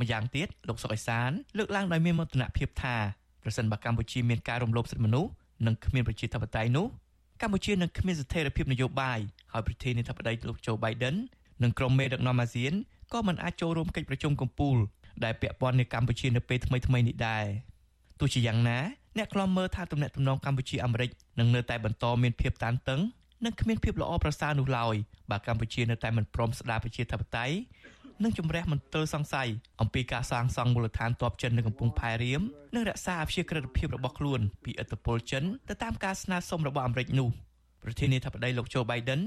ម្យ៉ាងទៀតលោកសុកអេសានលើកឡើងដោយមានមោទនភាពថាប្រសិនបើកម្ពុជាមានការរំលោភសិទ្ធិមនុស្សនិងគ្មានប្រជាធិបតេយ្យនោះកម្ពុជានឹងគ្មានស្ថិរភាពនយោបាយហើយប្រធានាធិបតីលោកโจ Biden និងក្រុមមេដឹកនាំអាស៊ានក៏មិនអាចចូលរួមកិច្ចប្រជុំកំពូលដែលពាក់ព័ន្ធនឹងកម្ពុជានៅពេលថ្មីៗនេះដែរទោះជាយ៉ាងណាអ្នកខ្លំមើលថាទំនាក់ទំនងកម្ពុជាអាមេរិកនឹងនៅតែបន្តមានភាពតានតឹង នឹងគ្មានភាពល្អប្រសើរនោះឡើយបើកម្ពុជានៅតែមិនព្រមស្ដារប្រជាធិបតេយ្យនិងជំរះមន្ទិលសង្ស័យអំពីការសាងសង់មូលដ្ឋានទ័ពចិននៅកំពង់ផែរៀមនិងរក្សាអព្យាក្រឹតភាពរបស់ខ្លួនពីឥទ្ធិពលចិនទៅតាមការស្នើសុំរបស់អាមេរិកនោះប្រធានាធិបតីលោកโจ Biden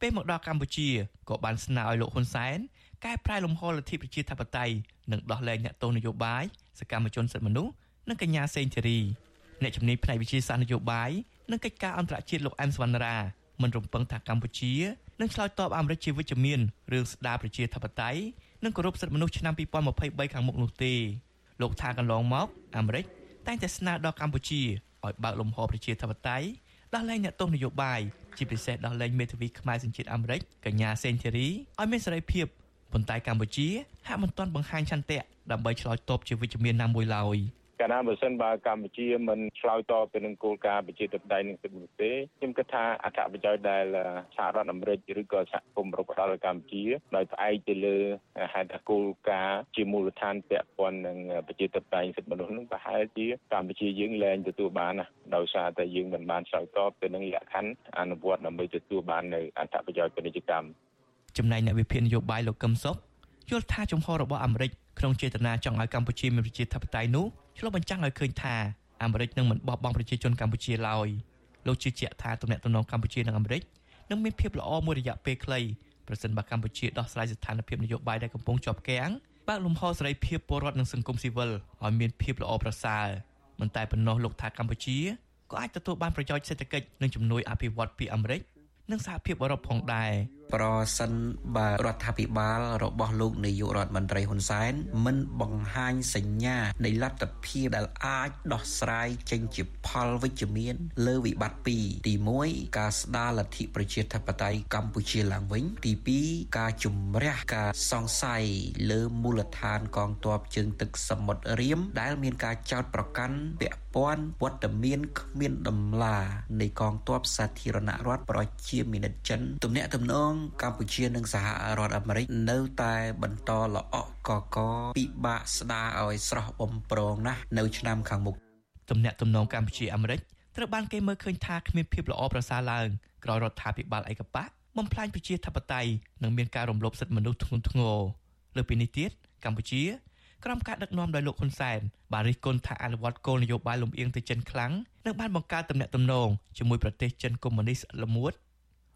ពេលមកដល់កម្ពុជាក៏បានស្នើឲ្យលោកហ៊ុនសែនកែប្រែលំហលទ្ធិប្រជាធិបតេយ្យនិងដោះលែងអ្នកទោសនយោបាយសកម្មជនសិទ្ធិមនុស្សនិងកញ្ញាសេងធីរីអ្នកជំនាញផ្នែកវិទ្យាសាស្ត្រនយោបាយនិងកិច្ចការអន្តរជាតិលោកអែមសវណ្ណរា មិនរំពឹងថាកម្ពុជានឹងឆ្លើយតបអាមេរិកជាវិជ្ជមានរឿងស្ដារប្រជាធិបតេយ្យនិងគោរពសិទ្ធិមនុស្សឆ្នាំ2023ខាងមុខនោះទេលោកថាកន្លងមកអាមេរិកតែងតែស្នើដល់កម្ពុជាឲ្យបើកលំហប្រជាធិបតេយ្យដោះលែងអ្នកទោសនយោបាយជាពិសេសដោះលែងមេធាវីខ្មែរសញ្ជាតិអាមេរិកកញ្ញាសេនធីរីឲ្យមានសេរីភាពប៉ុន្តែកម្ពុជាហាក់មិនទាន់បង្ហាញឆន្ទៈដើម្បីឆ្លើយតបជាវិជ្ជមានណាមួយឡើយ។ កាលណាបើសិនបើកម្ពុជាមិនឆ្លើយតបទៅនឹងគោលការណ៍ប្រជាធិបតេយ្យនិងសិទ្ធិមនុស្សទេខ្ញុំគិតថាអត្ថប្រយោជន៍ដែលសហរដ្ឋអាមេរិកឬក៏សហគមន៍រដ្ឋផ្ដល់កម្ពុជាដោយផ្អែកទៅលើហេតុគោលការណ៍ជាមូលដ្ឋានពាក់ព័ន្ធនឹងប្រជាធិបតេយ្យសិទ្ធិមនុស្សនឹងប្រហែលជាកម្ពុជាយើងលែងទទួលបានណាដោយសារតែយើងមិនបានឆ្លើយតបទៅនឹងលក្ខខណ្ឌអនុវត្តដើម្បីទទួលបាននៅអត្ថប្រយោជន៍ពាណិជ្ជកម្មចំណែកអ្នកវិភាគនយោបាយលោកកឹមសុខយល់ថាជំហររបស់អាមេរិកក្នុងចេតនាចង់ឲ្យកម្ពុជាមានប្រជាធិបតេយ្យនោះ ឆ្លុះបញ្ចាំងឲ្យឃើញថាអាមេរិកនឹងមិនបោះបង់ប្រជាជនកម្ពុជាឡើយលោកជឿជាក់ថាទំនាក់ទំនងកម្ពុជានិងអាមេរិកនឹងមានភាពល្អមួយរយៈពេលខ្លីប្រសិនបើកម្ពុជាដោះស្រាយស្ថានភាពនយោបាយដែលកំពុងជាប់គាំងបើកលំហសេរីភាពពលរដ្ឋនិងសង្គមស៊ីវិលឲ្យមានភាពល្អប្រសើរមិនតែប៉ុណ្ណោះលោកថាកម្ពុជាក៏អាចទទួលបានប្រយោជន៍សេដ្ឋកិច្ចនិងជំនួយអភិវឌ្ឍពីអាមេរិកនិងសហភាពអឺរ៉ុបផងដែរប្រសិនបើរដ្ឋាភិបាលរបស់លោកនាយករដ្ឋមន្ត្រីហ៊ុនសែនមិនបង្ហាញសញ្ញានៃលទ្ធភាពដែលអាចដោះស្រាយចេញជាផលវិជ្ជមាន លើវិបត្តិពីរទី1ការស្ដារលទ្ធិប្រជាធិបតេយ្យកម្ពុជាឡើងវិញ ទី2ការជំរះការសង្ស័យលើមូលដ្ឋានកងទ័ពជើងទឹកសមុទ្ររៀមដែលមានការចោទប្រកាន់ពាក់ព័ន្ធវត្តមានគ្មានដំឡានៃកងទ័ពសាធារណរដ្ឋប្រជាមានិតចិនទំនាក់ទំនងកម្ពុជានិងសហរដ្ឋអាមេរិកនៅតែបន្តល្អក់កកពិបាកស្ដារឲ្យស្រស់បំព្រងណាស់នៅឆ្នាំខាងមុខទំនាក់ទំនងកម្ពុជាអាមេរិកត្រូវបានគេមើលឃើញថាគ្មានភាពល្អប្រសើរឡើងក្រោយរដ្ឋាភិបាលឯកបកបំផ្លាញប្រជាធិបតេយ្យនិងមានការរំលោភសិទ្ធិមនុស្សធ្ងន់ធ្ងរលើពីនេះទៀតកម្ពុជាក្រោមការដឹកនាំដោយលោកហ៊ុនសែនបានរិះគន់ថាអនុវត្តគោលនយោបាយលំអៀងទៅចិនខ្លាំងនិងបានបង្កើតទំនាក់ទំនងជាមួយប្រទេសចិនកុម្មុយនីសល្មួត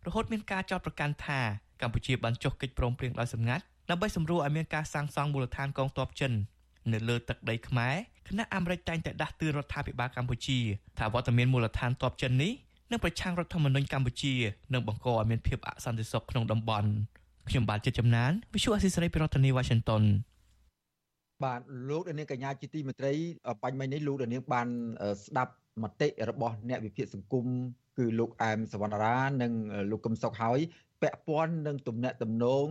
រហូតមានការចោទប្រកាន់ថាកម្ពុជាបានចុះកិច្ចព្រមព្រៀងដោយសម្ងាត់ដើម្បីសម្រួលឲ្យមានការសាងសង់មូលដ្ឋានកងទ័ពចិននៅលើទឹកដីខ្មែរគណៈអាមេរិកតែងតែដាស់តឿនរដ្ឋាភិបាលកម្ពុជាថាវត្តមានមូលដ្ឋានទ័ពចិននេះនឹងប្រឆាំងរដ្ឋធម្មនុញ្ញកម្ពុជានិងបង្កឲ្យមានភាពអសន្តិសុខក្នុងតំបន់ខ្ញុំបាទចិត្តចំណាន Visual Assisray ពីរដ្ឋធានី Washington បាទលោកនាងកញ្ញាជាទីមេត្រីបាញ់មិញនេះលោកនាងបានស្ដាប់មតិរបស់អ្នកវិភាគសង្គមគឺលោកអែមសវណ្ណរា និងលោកកឹមសុខហើយពាក់ព័ន្ធនឹងទំនាក់ទំនង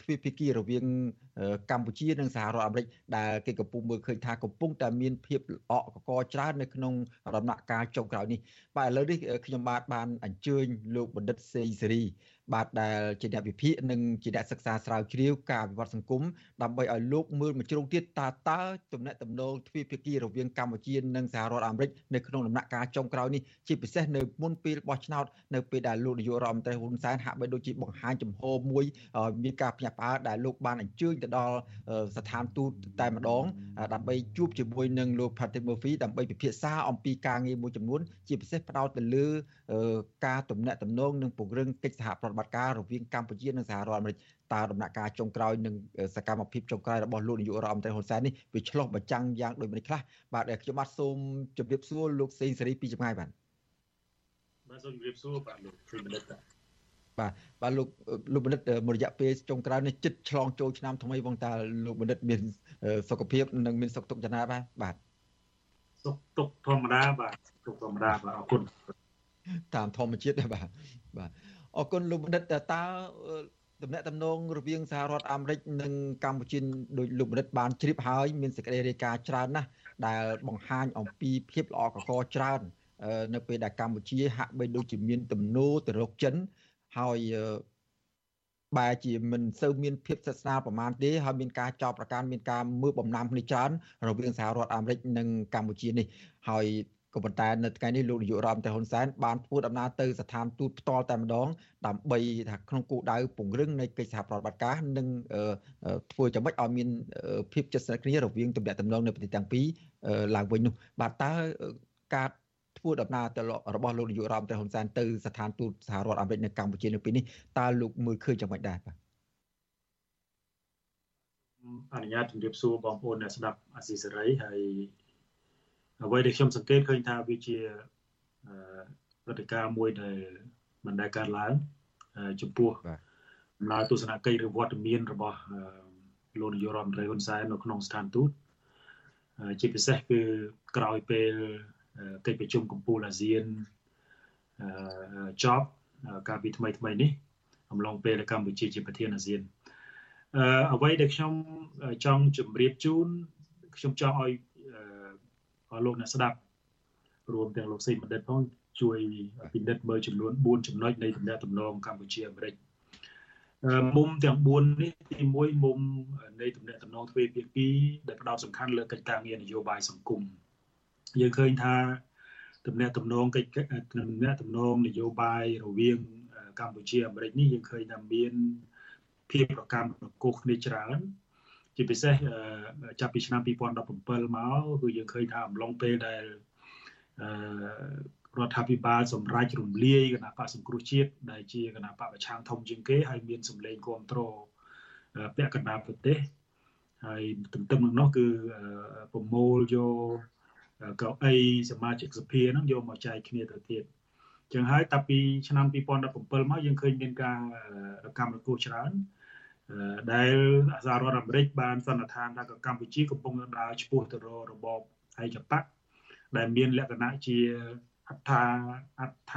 ទ្វេភាគីរវាងកម្ពុជានិងសហរដ្ឋអាមេរិកដែលគេកំពុងមើលឃើញថាកំពុងតែមានភាពអកកកច្រើននៅក្នុងដំណាក់កាលចុងក្រោយនេះបាទឥឡូវនេះខ្ញុំបាទបានអញ្ជើញលោកបណ្ឌិតសេងសេរី បាទដែលជាអ្នកវិភាគនិងជាអ្នកសិក្សាស្រាវជ្រាវការវិវត្តសង្គមដើម្បីឲ្យលោកមើលមួយជ្រុងទៀតតើតើទំនាក់ទំនងទ្វេភាគីរវាងកម្ពុជានិងសហរដ្ឋអាមេរិកនៅក្នុងដំណាក់កាលចុងក្រោយនេះជាពិសេសនៅមុនពេលបោះឆ្នោតនៅពេលដែលលោកនាយករដ្ឋមន្ត្រីហ៊ុនសែនហាក់បីដូចជាបង្ហាញចំហមួយមានការភ្ញាក់ផ្អើលដែលលោកបានអញ្ជើញទៅដល់ស្ថានទូតតែម្ដងដើម្បីជួបជាមួយនឹងលោក Patrick Murphy ដើម្បីពិភាក្សាអំពីការងារមួយចំនួនជាពិសេសផ្ដោតទៅលើការទំនាក់ទំនងនិងពង្រឹងកិច្ចសហប្រតិបត្តិការរវាងកម្ពុជានិងសហរដ្ឋអាមេរិកតើដំណាក់កាលចុងក្រោយនិងសកម្មភាពចុងក្រោយរបស់លោកនាយករដ្ឋមន្ត្រីហ៊ុនសែននេះវាឆ្លោះបញ្ចាំងយ៉ាងដូចម្តេចខ្លះបាទខ្ញុំបាទសូមជម្រាបសួរលោកសេងសេរីពីចម្ងាយបាទបាទសូមជម្រាបសួរបាទលោកជួយបណ្ឌិតបាទបាទលោកលោកបណ្ឌិតមួយរយៈពេលចុងក្រោយនេះចិត្តឆ្លងចូលឆ្នាំថ្មីវងតើលោកបណ្ឌិតមានសុខភាពនិងមានសុខទុក្ខយ៉ាងណាបាទបាទសុខទុក្ខធម្មតាបាទទុក្ខធម្មតាបាទអរគុណតាមធម្មជាតិបាទបាទ អរគុណលោកបណ្ឌិតតើតំណែងតំណងរវាងសហរដ្ឋអាមេរិកនិងកម្ពុជាដោយលោកបណ្ឌិតបានជ្រាបហើយមានសេចក្តីរាយការណ៍ច្រើនណាស់ដែលបង្ហាញអំពីភាពល្អកកច្រើននៅពេលដែលកម្ពុជាហាក់បីដូចជាមានទំនោរទៅរកចិនហើយបែរជាមិនសូវមានភាពស្និទ្ធស្នាលប្រមាណទេហើយមានការចោទប្រកាន់មានការមើលបំណាំគ្នាច្រើនរវាងសហរដ្ឋអាមេរិកនិងកម្ពុជានេះហើយ ក៏ប៉ុន្តែនៅថ្ងៃនេះលោកនាយករដ្ឋមន្ត្រីហ៊ុនសែនបានធ្វើដំណើរទៅស្ថានទូតផ្ទាល់តែម្ដងដើម្បីថាក្នុងគោលដៅពង្រឹងនៃកិច្ចសហប្រតិបត្តិការនិងធ្វើយ៉ាងម៉េចឲ្យមានភាពជិតស្និទ្ធគ្នារវាងទំនាក់ទំនងនៅប្រទេសទាំងពីរឡើងវិញនោះបាទតើការធ្វើដំណើរទៅរបស់លោកនាយករដ្ឋមន្ត្រីហ៊ុនសែនទៅស្ថានទូតសហរដ្ឋអាមេរិកនៅកម្ពុជានៅពេលនេះតើលោកមើលឃើញយ៉ាងម៉េចដែរបាទអនុញ្ញាតជម្រាបសួរបងប្អូនអ្នកស្ដាប់អាស៊ីសេរីហើយ អ្វីដែលខ្ញុំសង្កេតឃើញថាវាជាព្រឹត្តិការណ៍មួយដែលមិនដែលកើតឡើងចំពោះដំណើរទស្សនកិច្ចឬវត្តមានរបស់លោកនាយករដ្ឋមន្ត្រីហ៊ុនសែននៅក្នុងស្ថានទូតជាពិសេសគឺក្រោយពេលកិច្ចប្រជុំកំពូលអាស៊ានចប់កាលពីថ្មីថ្មីនេះអំឡុងពេលកម្ពុជាជាប្រធានអាស៊ានអ្វីដែលខ្ញុំចង់ជម្រាបជូនខ្ញុំចង់ឲ្យ លោកអ្នកស្ដាប់រួមទាំងលោកសេបណ្ឌិតផងជួយពិនិត្យមើលចំនួន4ចំណុចនៃទំនាក់ទំនងកម្ពុជាអាមេរិកមុំទាំង4នេះទី1មុំនៃទំនាក់ទំនងទ្វេភាគីដែលផ្ដោតសំខាន់លើកិច្ចការងារនយោបាយសង្គមយើងឃើញថាទំនាក់ទំនងកិច្ចទំនាក់ទំនងនយោបាយរវាងកម្ពុជាអាមេរិកនេះយើងឃើញថាមានភាពប្រកម្មប្រកុសគ្នាច្រើន ជាពិសេសចាប់ពីឆ្នាំ2017មកគឺយើងឃើញថាអំឡុងពេលដែលរដ្ឋាភិបាលសម្រេចរំលាយគណៈបកសង្គ្រោះជាតិដែលជាគណៈបកប្រឆាំងធំជាងគេហើយមានសម្លេងគ្រប់គ្រងពាក់កណ្ដាលប្រទេសហើយទន្ទឹមនឹងនោះគឺប្រមូលយកកៅអីសមាជិកសភាហ្នឹងយកមកចែកគ្នាទៅទៀតចឹងហើយតាពីឆ្នាំ2017មកយើងឃើញមានការកម្មគោច្រើន ដែលសហរដ្ឋអាមេរិកបានសន្និដ្ឋានថាកម្ពុជាកំពុងដើរឆ្ពោះទៅរករបបឯកបកដែលមានលក្ខណៈជាអត្ថាអដ្ឋ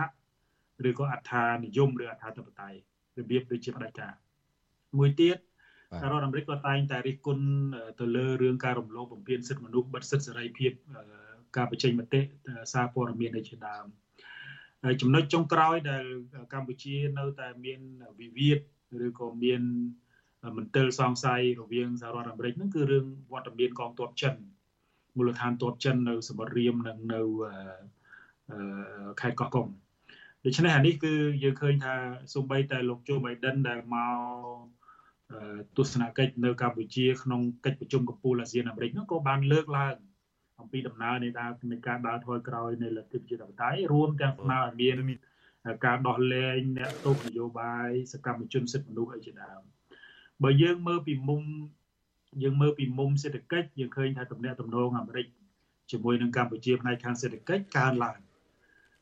ឬក៏អត្ថានិយមឬអត្ថាធិបតេយ្យរបៀបដូចជាផ្ដាច់ការមួយទៀតសហរដ្ឋអាមេរិកក៏តែងតែរិះគន់ទៅលើរឿងការរំលោភបំពានសិទ្ធិមនុស្សបិទសិទ្ធិសេរីភាពការបញ្ចេញមតិសារព័ត៌មាននៃជាដើមហើយចំណុចចុងក្រោយដែលកម្ពុជានៅតែមានវិវាទឬក៏មាន មន្ទិលសង្ស័យរវាងសហរដ្ឋអាមេរិកហ្នឹងគឺរឿងវត្តមានកងទ័ពចិនមូលដ្ឋានទ័ពចិននៅសមុទ្ររៀមនិងនៅខេត្តកោះកុងដូច្នេះអានេះគឺយើងឃើញថាសូម្បីតែលោកโจ Biden ដែលមកទស្សនកិច្ចនៅកម្ពុជាក្នុងកិច្ចប្រជុំកំពូលអាស៊ានអាមេរិកនោះក៏បានលើកឡើងអំពីដំណើរនៃដើរនៃការដើរថយក្រោយនៃលទ្ធិប្រជាធិបតេយ្យរួមទាំងស្នើឲ្យមានការដោះលែងអ្នកទោសនយោបាយសកម្មជនសិទ្ធិមនុស្សអីជាដើម បើយើងមើលពីមុំយើងមើលពីមុំសេដ្ឋកិច្ចយើងឃើញថាទំនាក់ទំនងអាមេរិកជាមួយនឹងកម្ពុជាផ្នែកខាងសេដ្ឋកិច្ចកើនឡើង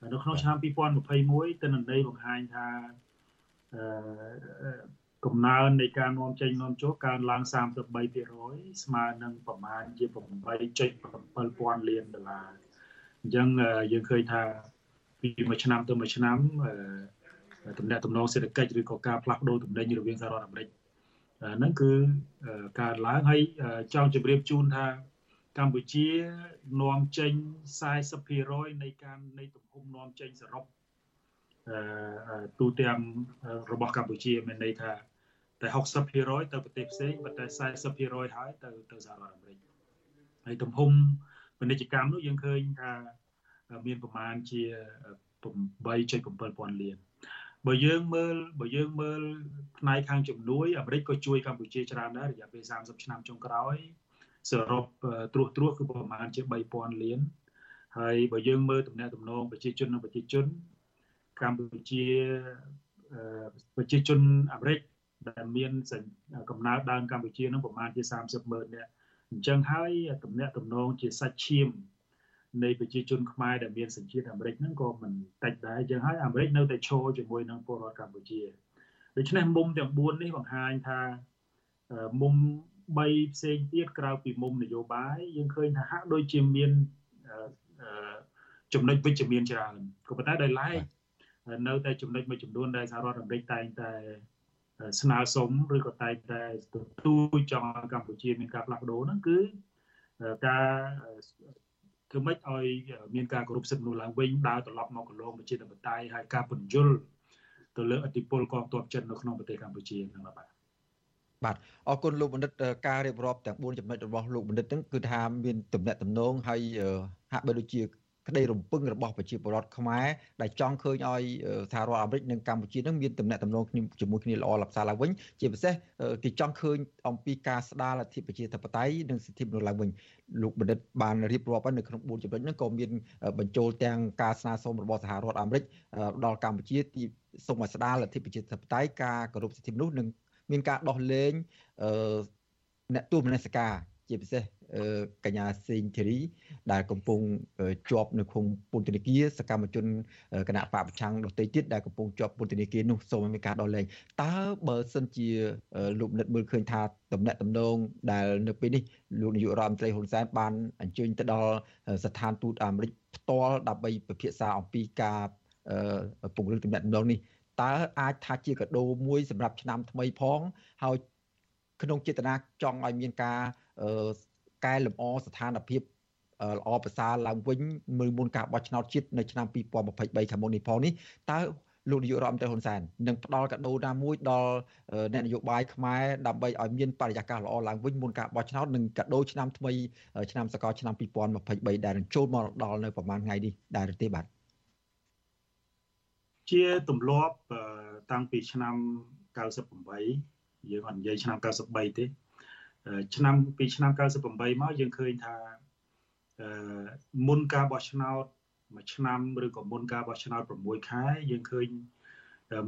នៅក្នុងឆ្នាំ2021ទិន្នន័យបង្ហាញថាអឺកំណើននៃការនាំចេញនាំចូលកើនឡើង33%ស្មើនឹងប្រមាណជា8.7000លានដុល្លារអញ្ចឹងយើងឃើញថាពីមួយឆ្នាំទៅមួយឆ្នាំទំនាក់ទំនងសេដ្ឋកិច្ចឬក៏ការផ្លាស់ប្ដូរទំនិញរវាងសហរដ្ឋអាមេរិក ហ្នឹងគឺកើតឡើងហើយចង់ជម្រាបជូនថាកម្ពុជានាំចេញ40%នៃការនៃទំហំនាំចេញសរុបអឺទូទាំងរបស់កម្ពុជាមានន័យថាតែ60%ទៅប្រទេសផ្សេងប៉ុន្តែ40%ហើយទៅទៅសហរដ្ឋអាមេរិកហើយទំហំពាណិជ្ជកម្មនោះយើងឃើញថាមានប្រមាណជា8.7000លាន បើយើងមើលបើយើងមើលផ្នែកខាងជំនួយអាមេរិកក៏ជួយកម្ពុជាច្រើនដែររយៈពេល30ឆ្នាំចុងក្រោយសរុបត្រួសត្រាសគឺប្រមាណជា3000លានហើយបើយើងមើលតំណែងតំណងប្រជាជននិងប្រជាជនកម្ពុជាប្រជាជនអាមេរិកដែលមានកំណើតដើមកម្ពុជានឹងប្រមាណជា30ម៉ឺននាក់អញ្ចឹងហើយតំណែងតំណងជាសាច់ឈាម នៃប្រជាជនខ្មែរដែលមានសញ្ជាតិអាមេរិកហ្នឹងក៏មិនតិចដែរអញ្ចឹងហើយអាមេរិកនៅតែឈរជាមួយនឹងពលរដ្ឋកម្ពុជាដូច្នេះមុំទាំង4នេះបង្ហាញថាមុំ3ផ្សេងទៀតក្រៅពីមុំនយោបាយយើងឃើញថាហាក់ដូចជាមានចំណុចវិជ្ជមានច្រើនក៏ប៉ុន្តែដោយឡែកនៅតែចំណុចមួយចំនួនដែលសហរដ្ឋអាមេរិកតែងតែស្នើសុំឬក៏តែងតែទទូចចង់កម្ពុជាមានការផ្លាស់ប្ដូរហ្នឹងគឺការ ធ្វើម៉េចឲ្យមានការគោរពសិទ្ធិមនុស្សឡើងវិញដើរត្រឡប់មកកន្លងប្រជាធិបតេយ្យហើយការពន្យល់ទៅលើអធិបុលកងទ័ពចិននៅក្នុងប្រទេសកម្ពុជាហ្នឹងបាទបាទអរគុណលោកបណ្ឌិតការរៀបរាប់ទាំង4ចំណុចរបស់លោកបណ្ឌិតហ្នឹងគឺថាមានទំនាក់ទំនងហើយហាក់បីដូចជា ក្តីរំពឹងរបស់ប្រជាពលរដ្ឋខ្មែរដែលចង់ឃើញឲ្យសហរដ្ឋអាមេរិកនិងកម្ពុជានឹងមានទំនាក់ទំនងជាមួយគ្នាល្អល្អសារឡើងវិញជាពិសេសគេចង់ឃើញអំពីការស្ដារលទ្ធិប្រជាធិបតេយ្យនិងសិទ្ធិមនុស្សឡើងវិញលោកបណ្ឌិតបានរៀបរាប់នៅក្នុង4ចំណុចហ្នឹងក៏មានបញ្ចូលទាំងការស្នើសុំរបស់សហរដ្ឋអាមេរិកដល់កម្ពុជាទីសូមឲ្យស្ដារលទ្ធិប្រជាធិបតេយ្យការគោរពសិទ្ធិមនុស្សនិងមានការដោះលែងអ្នកទោសមនសិការជាពិសេស កញ្ញាសេងធីរីដែលកំពុងជាប់នៅក្នុងពន្ធនាគារសកម្មជនគណៈបកប្រឆាំងដទៃទៀតដែលកំពុងជាប់ពន្ធនាគារនោះសូមឲ្យមានការដោះលែងតើបើសិនជាលោកនិតមើលឃើញថាតំណែងតំណងដែលនៅពេលនេះលោកនាយករដ្ឋមន្ត្រីហ៊ុនសែនបានអញ្ជើញទៅដល់ស្ថានទូតអាមេរិកផ្ទាល់ដើម្បីពិភាក្សាអំពីការពង្រឹងតំណែងតំណងនេះតើអាចថាជាកដោមួយសម្រាប់ឆ្នាំថ្មីផងហើយក្នុងចេតនាចង់ឲ្យមានការ កែលម្អស្ថានភាពល្អប្រសើរឡើងវិញមើលមុនការបោះឆ្នោតជាតិនៅឆ្នាំ2023ខាងមុខនេះផងនេះតើលោកនាយករដ្ឋមន្ត្រីហ៊ុនសែននឹងផ្ដល់កាដូណាមួយដល់អ្នកនយោបាយខ្មែរដើម្បីឲ្យមានបរិយាកាសល្អឡើងវិញមុនការបោះឆ្នោតនិងកាដូឆ្នាំថ្មីឆ្នាំសកលឆ្នាំ2023ដែលនឹងចូលមកដល់នៅប្រហែលថ្ងៃនេះដែរទេបាទជាទម្លាប់តាំងពីឆ្នាំ98យើងអត់និយាយឆ្នាំ93ទេ ឆ្នាំពីឆ្នាំ98មកយើងឃើញថាមុនការបោះឆ្នោតមួយឆ្នាំឬក៏មុនការបោះឆ្នោត6ខែយើងឃើញ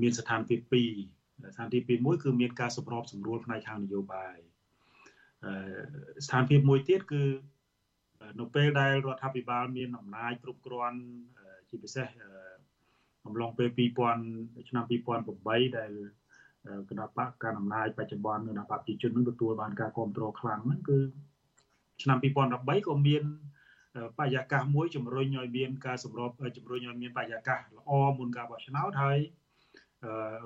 មានស្ថានភាព2ស្ថានភាពទី1គឺមានការសម្របសម្រួលផ្នែកខាងនយោបាយស្ថានភាពមួយទៀតគឺនៅពេលដែលរដ្ឋាភិបាលមានអំណាចគ្រប់គ្រាន់ជាពិសេសអំឡុងពេល2000ឆ្នាំ2008ដែល គណៈបកកណ្ដាលអំណាចបច្ចុប្បន្នគណៈបកប្រជាជននឹងទទួលបានការគ្រប់គ្រងខ្លាំងហ្នឹងគឺឆ្នាំ2013ក៏មានបរិយាកាសមួយជំរុញឲ្យមានការសម្របជំរុញឲ្យមានបរិយាកាសល្អមុនការបោះឆ្នោតហើយ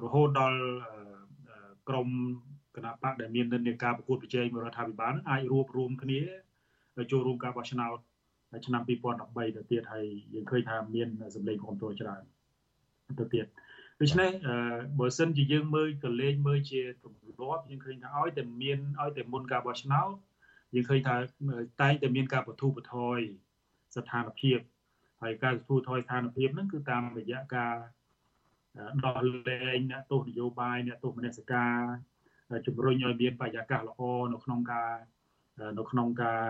រហូតដល់ក្រមគណៈបកដែលមាននិន្នាការប្រកួតប្រជែងរដ្ឋាភិបាលនឹងអាចរួបរวมគ្នាចូលរួមការបោះឆ្នោតឆ្នាំ2013ទៅទៀតហើយយើងឃើញថាមានសម្លេងគ្រប់គ្រងច្រើនទៅទៀត ដូច្នេះបើសិនជាយើងមើលក៏លេងមើលជាទម្លាប់យើងឃើញថាឲ្យតែមានឲ្យតែមុនការបោះឆ្នោតយើងឃើញថាតែងតែមានការបទុបថយស្ថានភាពហើយការបទុបថយស្ថានភាពហ្នឹងគឺតាមរយៈការដោះលែងអ្នកទោសនយោបាយអ្នកទោសមនសិការជំរុញឲ្យមានបរិយាកាសល្អនៅក្នុងការនៅក្នុងការ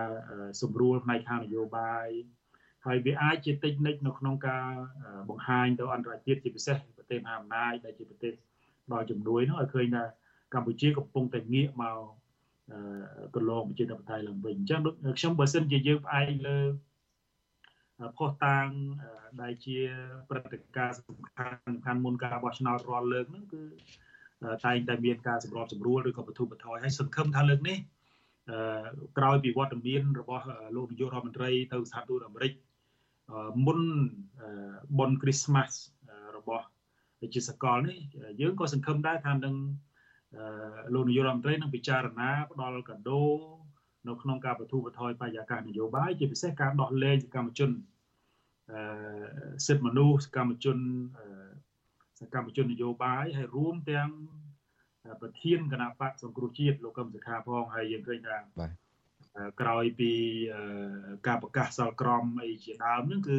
សម្រួលផ្នែកខាងនយោបាយហើយវាអាចជាតិចនិចនៅក្នុងការបង្ហាញទៅអន្តរជាតិជាពិសេស ប្រទេសមហាអំណាចដែលជាប្រទេសដល់ជំនួយនោះឲ្យឃើញថាកម្ពុជាកំពុងតែងាកមកកន្លងប្រជាធិបតេយ្យឡើងវិញអញ្ចឹងខ្ញុំបើសិនជាយើងផ្អែកលើផុសតាងដែលជាព្រឹត្តិការណ៍សំខាន់សំខាន់មុនការបោះឆ្នោតរាល់លើកហ្នឹងគឺតែងតែមានការសម្របសម្រួលឬក៏បទុបថយហើយសង្ឃឹមថាលើកនេះក្រោយពីវត្តមានរបស់លោកនាយករដ្ឋមន្ត្រីទៅសហទូតអាមេរិកមុនបុណ្យគ្រីស្មាស់របស់ ជាសកលនេះយើងក៏សង្ឃឹមដែរថានឹងលោកនាយករដ្ឋមន្ត្រីនឹងពិចារណាផ្ដល់កាដូនៅក្នុងការបទូបថយបរិយាកាសនយោបាយជាពិសេសការដោះលែងសកម្មជនសិទ្ធិមនុស្សសកម្មជនសកម្មជននយោបាយហើយរួមទាំងប្រធានគណៈបកសង្គ្រោះជាតិលោកកឹមសុខាផងហើយយើងឃើញថាបាទក្រោយពីការប្រកាសសល់ក្រមអីជាដើមហ្នឹងគឺ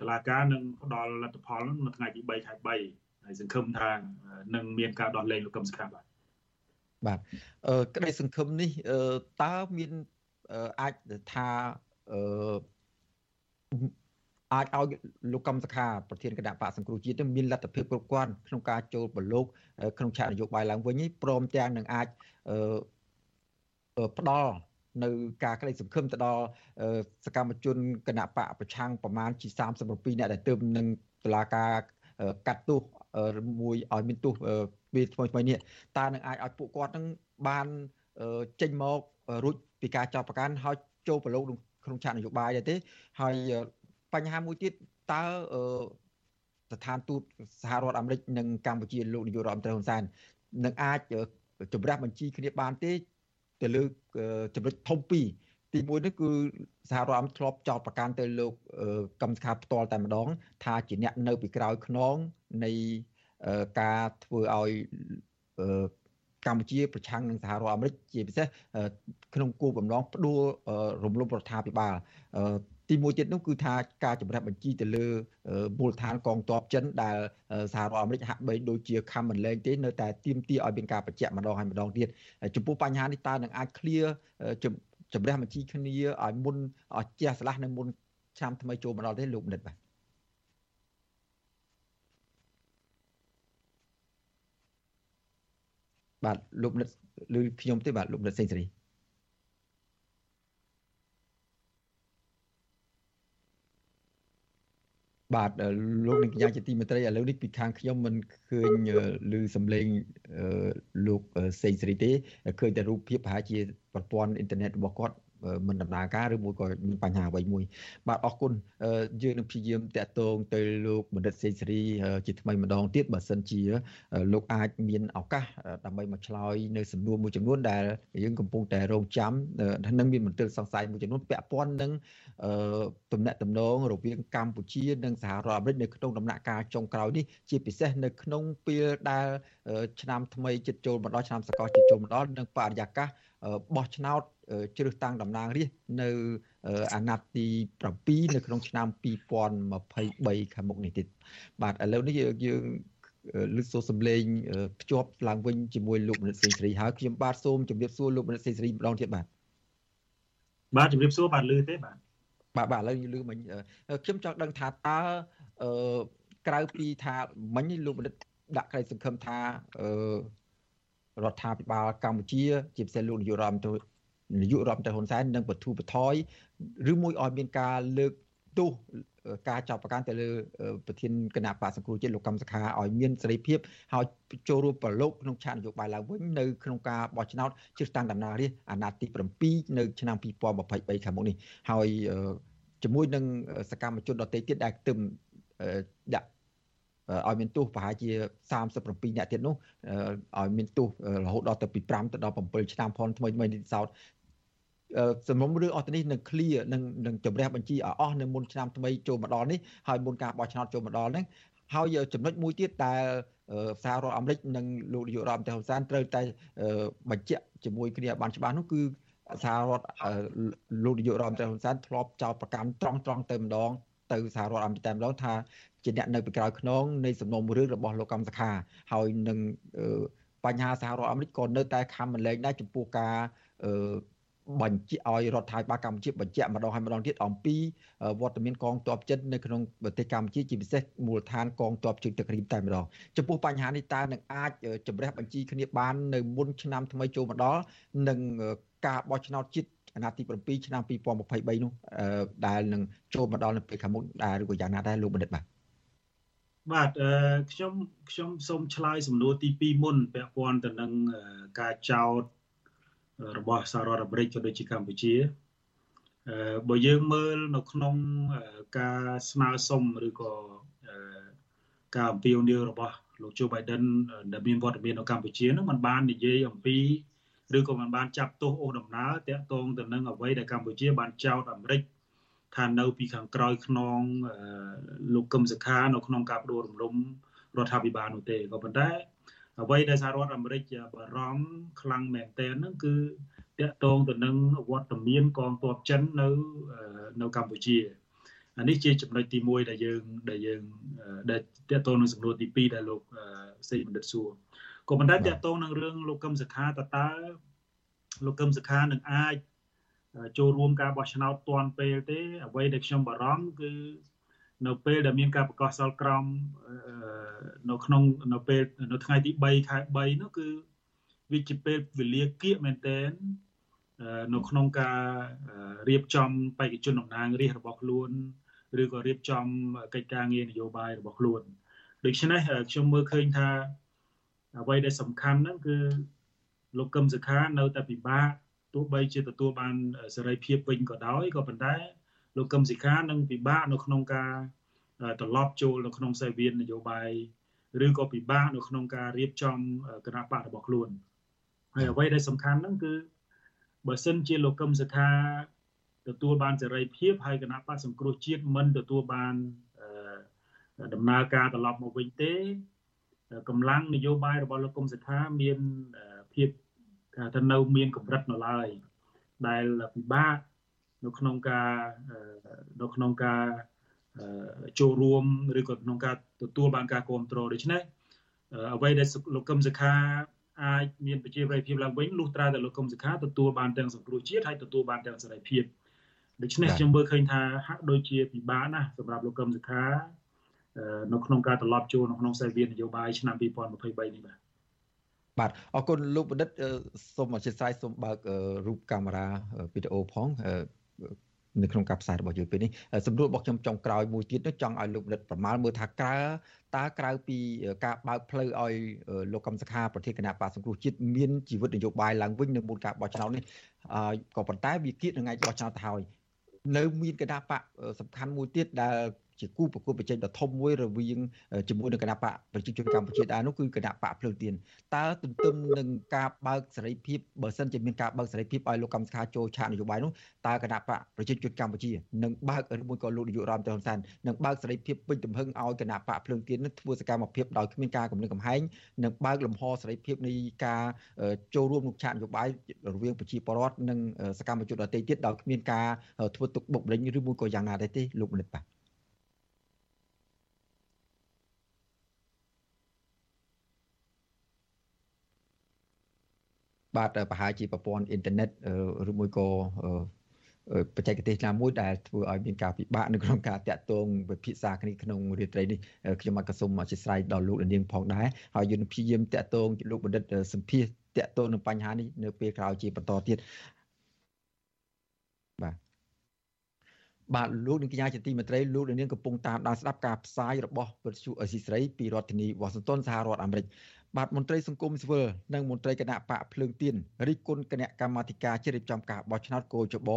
តឡាការនឹងផ្ដល់លទ្ធផលនៅថ្ងៃទី3ខែ3ហើយសង្ឃឹមថានឹងមានការដោះលែងលោកកឹមសុខាបាទបាទអឺក្តីសង្ឃឹមនេះតើមានអាចថាអឺអាចឲ្យលោកកំសខាប្រធានគណៈបកសង្គ្រោះជាតិមានលទ្ធភាពគ្រប់គ្រាន់ក្នុងការចូលប្រឡូកក្នុងឆាកនយោបាយឡើងវិញព្រមទាំងនឹងអាចផ្ដល់ នៅការក្តីសង្ឃឹមទៅដល់សកម្មជនគណៈបកប្រឆាំងប្រមាណជា37អ្នកដែលទើបនឹងតុលាការកាត់ទោសមួយឲ្យមានទោសពេលថ្មីថ្មីនេះតើនឹងអាចឲ្យពួកគាត់នឹងបានចេញមករួចពីការចោទប្រកាន់ហើយចូលប្រឡូកក្នុងឆាកនយោបាយដែរទេ ហើយបញ្ហាមួយទៀតតើស្ថានទូតសហរដ្ឋអាមេរិកនិងកម្ពុជាលោកនាយករដ្ឋមន្ត្រីហ៊ុនសែននឹងអាចជំរះបញ្ជីគ្នាបានទេ ទៅលើចំណុចធំពីរទីមួយនេះគឺសហរដ្ឋអាមេរិកធ្លាប់ចោទប្រកាន់ទៅលោកកម្មសខាផ្ទាល់តែម្ដង ថាជាអ្នកនៅពីក្រោយខ្នងនៃការធ្វើឲ្យកម្ពុជាប្រឆាំងនឹងសហរដ្ឋអាមេរិកជាពិសេសក្នុងគោលបំណងផ្ដួលរំលំរដ្ឋាភិបាល ទីទីមួយទៀតនោះគឺថាការជំរះបញ្ជីទៅលើមូលដ្ឋានកងទ័ពចិនដែលសហរដ្ឋអាមេរិកហាក់បីដូចជាខំមិនលែងទេនៅតែទាមទារឲ្យមានការបញ្ជាក់ម្ដងហើយម្ដងទៀតចំពោះបញ្ហានេះតើនឹងអាច clear ជំរះបញ្ជីគ្នាឲ្យមុនឲ្យជះស្លាស់នៅមុនឆ្នាំថ្មីចូលមកដល់ទេលោកបណ្ឌិតបាទបាទលោកបណ្ឌិតឬខ្ញុំទេបាទលោកបណ្ឌិតសេងសេរី បាទលោកនាងកញ្ញាជាទីមេត្រីឥឡូវនេះពីខាងខ្ញុំមិនឃើញឮសំឡេងលោកសេងសេរីទេឃើញតែរូបភាពប្រហែលជាប្រព័ន្ធអ៊ីនធឺណិតរបស់គាត់ មិនដំណើរការឬមួយក៏មានបញ្ហាអ្វីមួយបាទអរគុណយើងនឹងព្យាយាមតាក់ទងទៅលោកបណ្ឌិតសេងសេរីជាថ្មីម្ដងទៀតបើសិនជា លោកអាចមានឱកាសដើម្បីមកឆ្លើយនៅសំណួរមួយចំនួនដែលយើងកំពុងតែរងចាំនឹងមានមន្ទិលសង្ស័យមួយចំនួនពាក់ព័ន្ធនឹងទំនាក់ទំនងរវាងកម្ពុជានិងសហរដ្ឋអាមេរិកនៅក្នុងដំណាក់កាលចុងក្រោយនេះជាពិសេសនៅក្នុងពេលដែលឆ្នាំថ្មីជិតចូលមកដល់ឆ្នាំសកលជិតចូលមកដល់និងបរិយាកាស បោះឆ្នោតជ្រើសតាំងតំណាងរាស្ត្រនៅអាណត្តិទី7នៅក្នុងឆ្នាំ2023ខាងមុខនេះទៀតបាទឥឡូវនេះយើងលឺសូរសំឡេងភ្ជាប់ឡើងវិញជាមួយលោកមនិតសេងសេរីហើយខ្ញុំបាទសូមជម្រាបសួរលោកមនិតសេងសេរីម្ដងទៀតបាទបាទជម្រាបសួរបាទលឺទេបាទបាទបាទឥឡូវលឺមិញខ្ញុំចង់ដឹងថាតើអឺក្រៅពីថាមិញលោកមនិតដាក់ក្តីសង្ឃឹមថាអឺ រដ្ឋាភិបាលកម្ពុជា ជាពិសេសលោកនាយករដ្ឋមន្ត្រីនាយករដ្ឋមន្ត្រីហ៊ុនសែននឹងបទូបថយឬមួយឲ្យមានការលើកទោសការចាប់ប្រកាន់ទៅលើប្រធានគណៈបកសង្គ្រោះជាតិលោកកម្មសខាឲ្យមានសេរីភាពហើយចូលរួមប្រឡូកក្នុងឆាកនយោបាយឡើងវិញនៅក្នុងការបោះឆ្នោតជ្រើសតាំងតំណាងរាស្ត្រអាណត្តិទី7នៅឆ្នាំ2023ខាងមុខនេះហើយជាមួយនឹងសកម្មជនដទៃទៀតដែលទើបដាក់ ឲ្យមានទោសប្រហែលជា37អ្នកទៀតនោះឲ្យមានទោសរហូតដល់ទៅពី5ទៅដល់7ឆ្នាំផងថ្មីថ្មីនេះសោតសំណុំរឿងអស់ទៅនេះនឹង clear នឹងនឹងជំរះបញ្ជីឲ្យអស់នៅមុនឆ្នាំថ្មីចូលមកដល់នេះហើយមុនការបោះឆ្នោតចូលមកដល់ហ្នឹងហើយចំណុចមួយទៀតដែលសហរដ្ឋអាមេរិកនិងលោកនាយករដ្ឋមន្ត្រីហ៊ុនសែនត្រូវតែបញ្ជាក់ជាមួយគ្នាបានច្បាស់នោះគឺសហរដ្ឋលោកនាយករដ្ឋមន្ត្រីហ៊ុនសែនធ្លាប់ចោទប្រកាន់ត្រង់ត្រង់ទៅម្ដងទៅសហរដ្ឋអាមេរិកតែម្ដងថា ជាអ្នកនៅពីក្រោយខ្នងនៃសំណុំរឿងរបស់លោកកម្មសខាហើយនឹងបញ្ហាសហរដ្ឋអាមេរិកក៏នៅតែខំមិនលែងដែរចំពោះការបញ្ជាឲ្យរដ្ឋាភិបាលកម្ពុជាបញ្ជាក់ម្ដងហើយម្ដងទៀតអំពីវត្តមានកងទ័ពចិននៅក្នុងប្រទេសកម្ពុជាជាពិសេសមូលដ្ឋានកងទ័ពជើងទឹករៀមតែម្ដងចំពោះបញ្ហានេះតើនឹងអាចជំរះបញ្ជីគ្នាបាននៅមុនឆ្នាំថ្មីចូលមកដល់និងការបោះឆ្នោតជាតិអាណត្តិទី7ឆ្នាំ2023នោះដែលនឹងចូលមកដល់នៅពេលខាងមុខដែរឬក៏យ៉ាងណាដែរលោកបណ្ឌិតបាទ បាទខ្ញុំខ្ញុំសូមឆ្លើយសំណួរទី2មុនពាក់ព័ន្ធទៅនឹងការចោទរបស់សហរដ្ឋអាមេរិកក៏ដូចជាកម្ពុជាបើយើងមើលនៅក្នុងការស្នើសុំឬក៏ការអំពាវនាវរបស់លោកជូបៃដិនដែលមានវត្តមាននៅកម្ពុជានោះมันបាននិយាយអំពីឬក៏มันបានចាប់ទោសអូដំណើរតាក់ទងទៅនឹងអ្វីដែលកម្ពុជាបានចោទអាមេរិក ថានៅពីខាងក្រោយខ្នងលោកកឹមសុខានៅក្នុងការបដូររំលំរដ្ឋាភិបាលនោះទេក៏ប៉ុន្តែអ្វីដែលសហរដ្ឋអាមេរិកបារម្ភខ្លាំងមែនទែនហ្នឹងគឺតកតងទៅនឹងវត្តមានកងទ័ពចិននៅនៅកម្ពុជាអានេះជាចំណុចទី1ដែលយើងដែលយើងដែលតកតងនឹងសំណួរទី2ដែលលោកសេបណ្ឌិតសួរក៏ប៉ុន្តែតកតងនឹងរឿងលោកកឹមសុខាតើតើលោកកឹមសុខានឹងអាច ចូលរួមការបោះឆ្នោតទាន់ពេលទេ អ្វីដែលខ្ញុំបារម្ភគឺនៅពេលដែលមានការប្រកាសសល់ក្រមនៅក្នុងនៅពេលនៅថ្ងៃទី3ខែ3នោះគឺវាជាពេលវេលាគៀកមែនទែននៅក្នុងការរៀបចំបេក្ខជនតំណាងរាស្ត្ររបស់ខ្លួនឬក៏រៀបចំកិច្ចការងារនយោបាយរបស់ខ្លួនដូច្នេះខ្ញុំមើលឃើញថាអ្វីដែលសំខាន់ហ្នឹងគឺលោកកឹមសុខានៅតែពិបាក ទោះបីជាទទួលបានសេរីភាពវិញក៏ដោយក៏ប៉ុន្តែលោកកឹមសុខានឹងពិបាកនៅក្នុងការត្រឡប់ចូលនៅក្នុងសេវាននយោបាយឬក៏ពិបាកនៅក្នុងការរៀបចំគណៈបករបស់ខ្លួនហើយអ្វីដែលសំខាន់ហ្នឹងគឺបើសិនជាលោកកឹមសុខាទទួលបានសេរីភាពហើយគណៈបកសង្គ្រោះជាតិមិនទទួលបានដំណើរការត្រឡប់មកវិញទេកម្លាំងនយោបាយរបស់លោកកឹមសុខាមានភាព ថានៅមានកម្រិតនៅឡើយដែលពិបាកនៅក្នុងការនៅក្នុងការចូលរួមឬក៏ក្នុងការទទួលបានការគ្រប់គ្រងដូច្នេះអ្វីដែលលោកកឹមសុខាអាចមានប្រជាប្រិយភាពឡើងវិញលុះត្រាតែលោកកឹមសុខាទទួលបានទាំងសង្គ្រោះជាតិហើយទទួលបានទាំងសេរីភាពដូច្នេះខ្ញុំមើលឃើញថាហាក់ដូចជាពិបាកណាស់សម្រាប់លោកកឹមសុខានៅក្នុងការត្រឡប់ចូលនៅក្នុងសេវានយោបាយឆ្នាំ2023នេះបាទ បាទអរគុណលោកបណ្ឌិតសូមអធិស្ឋានសូមបើករូបកាមេរ៉ាវីដេអូផងនៅក្នុងការផ្សាយរបស់យើងពេលនេះសម្រួលរបស់ខ្ញុំចុងក្រោយមួយទៀតនោះចង់ឲ្យលោកបណ្ឌិតប្រមាលមើលថាក្រៅតើក្រៅពីការបើកផ្លូវឲ្យលោកកំសខាប្រធានគណៈបកសង្គ្រោះជាតិមានជីវិតនយោបាយឡើងវិញនៅមុនការបោះឆ្នោតនេះក៏ប៉ុន្តែវាគៀកនឹងថ្ងៃបោះឆ្នោតទៅហើយនៅមានគណៈបកសំខាន់មួយទៀតដែល ជាគូប្រកួតប្រជែងដ៏ធំមួយរវាងជាមួយនឹងគណៈបកប្រជាជនកម្ពុជាដែរនោះគឺគណៈបកភ្លើងទៀនតើទន្ទឹមនឹងការបើកសេរីភាពបើសិនជាមានការបើកសេរីភាពឲ្យលោកកម្មសខាចូលឆាកនយោបាយនោះតើគណៈបកប្រជាជនកម្ពុជានឹងបើកឬមួយក៏លោកនាយករដ្ឋមន្ត្រីហ៊ុនសែននឹងបើកសេរីភាពពេញទំហឹងឲ្យគណៈបកភ្លើងទៀននេះធ្វើសកម្មភាពដោយគ្មានការគំរាមកំហែងនិងបើកលំហសេរីភាពនៃការចូលរួមក្នុងឆាកនយោបាយរវាងប្រជាពលរដ្ឋនិងសកម្មជនដទៃទៀតដោយគ្មានការធ្វើទុកបុកម្នេញឬមួយក៏យ៉ាងណាដែរទេលោកមនិតបាទ បាទប្រហែលជាប្រព័ន្ធអ៊ីនធឺណិតឬមួយក៏បច្ចេកទេសណាមួយដែលធ្វើឲ្យមានការពិបាកនៅក្នុងការតាក់ទងវិភាសាគ្នាក្នុងរាត្រីនេះខ្ញុំមកសូមអធិស្ឋានដល់លោកនាងផងដែរហើយយើងព្យាយាមតាក់ទងលោកបណ្ឌិតសម្ភាសតាក់ទងនឹងបញ្ហានេះនៅពេលក្រោយជាបន្តទៀតបាទបាទលោកនាងកញ្ញាជាទីមេត្រីលោកនាងកំពុងតាមដានស្ដាប់ការផ្សាយរបស់វិទ្យុអេស៊ីស្រីពីរដ្ឋធានីវ៉ាស៊ីនតោនសហរដ្ឋអាមេរិក បាទមន្ត្រីសង្គមស៊ីវិលនិងមន្ត្រីគណៈបកភ្លើងទៀនរិះគន់គណៈកម្មាធិការជ្រៀបចំការបោះឆ្នោតកោជប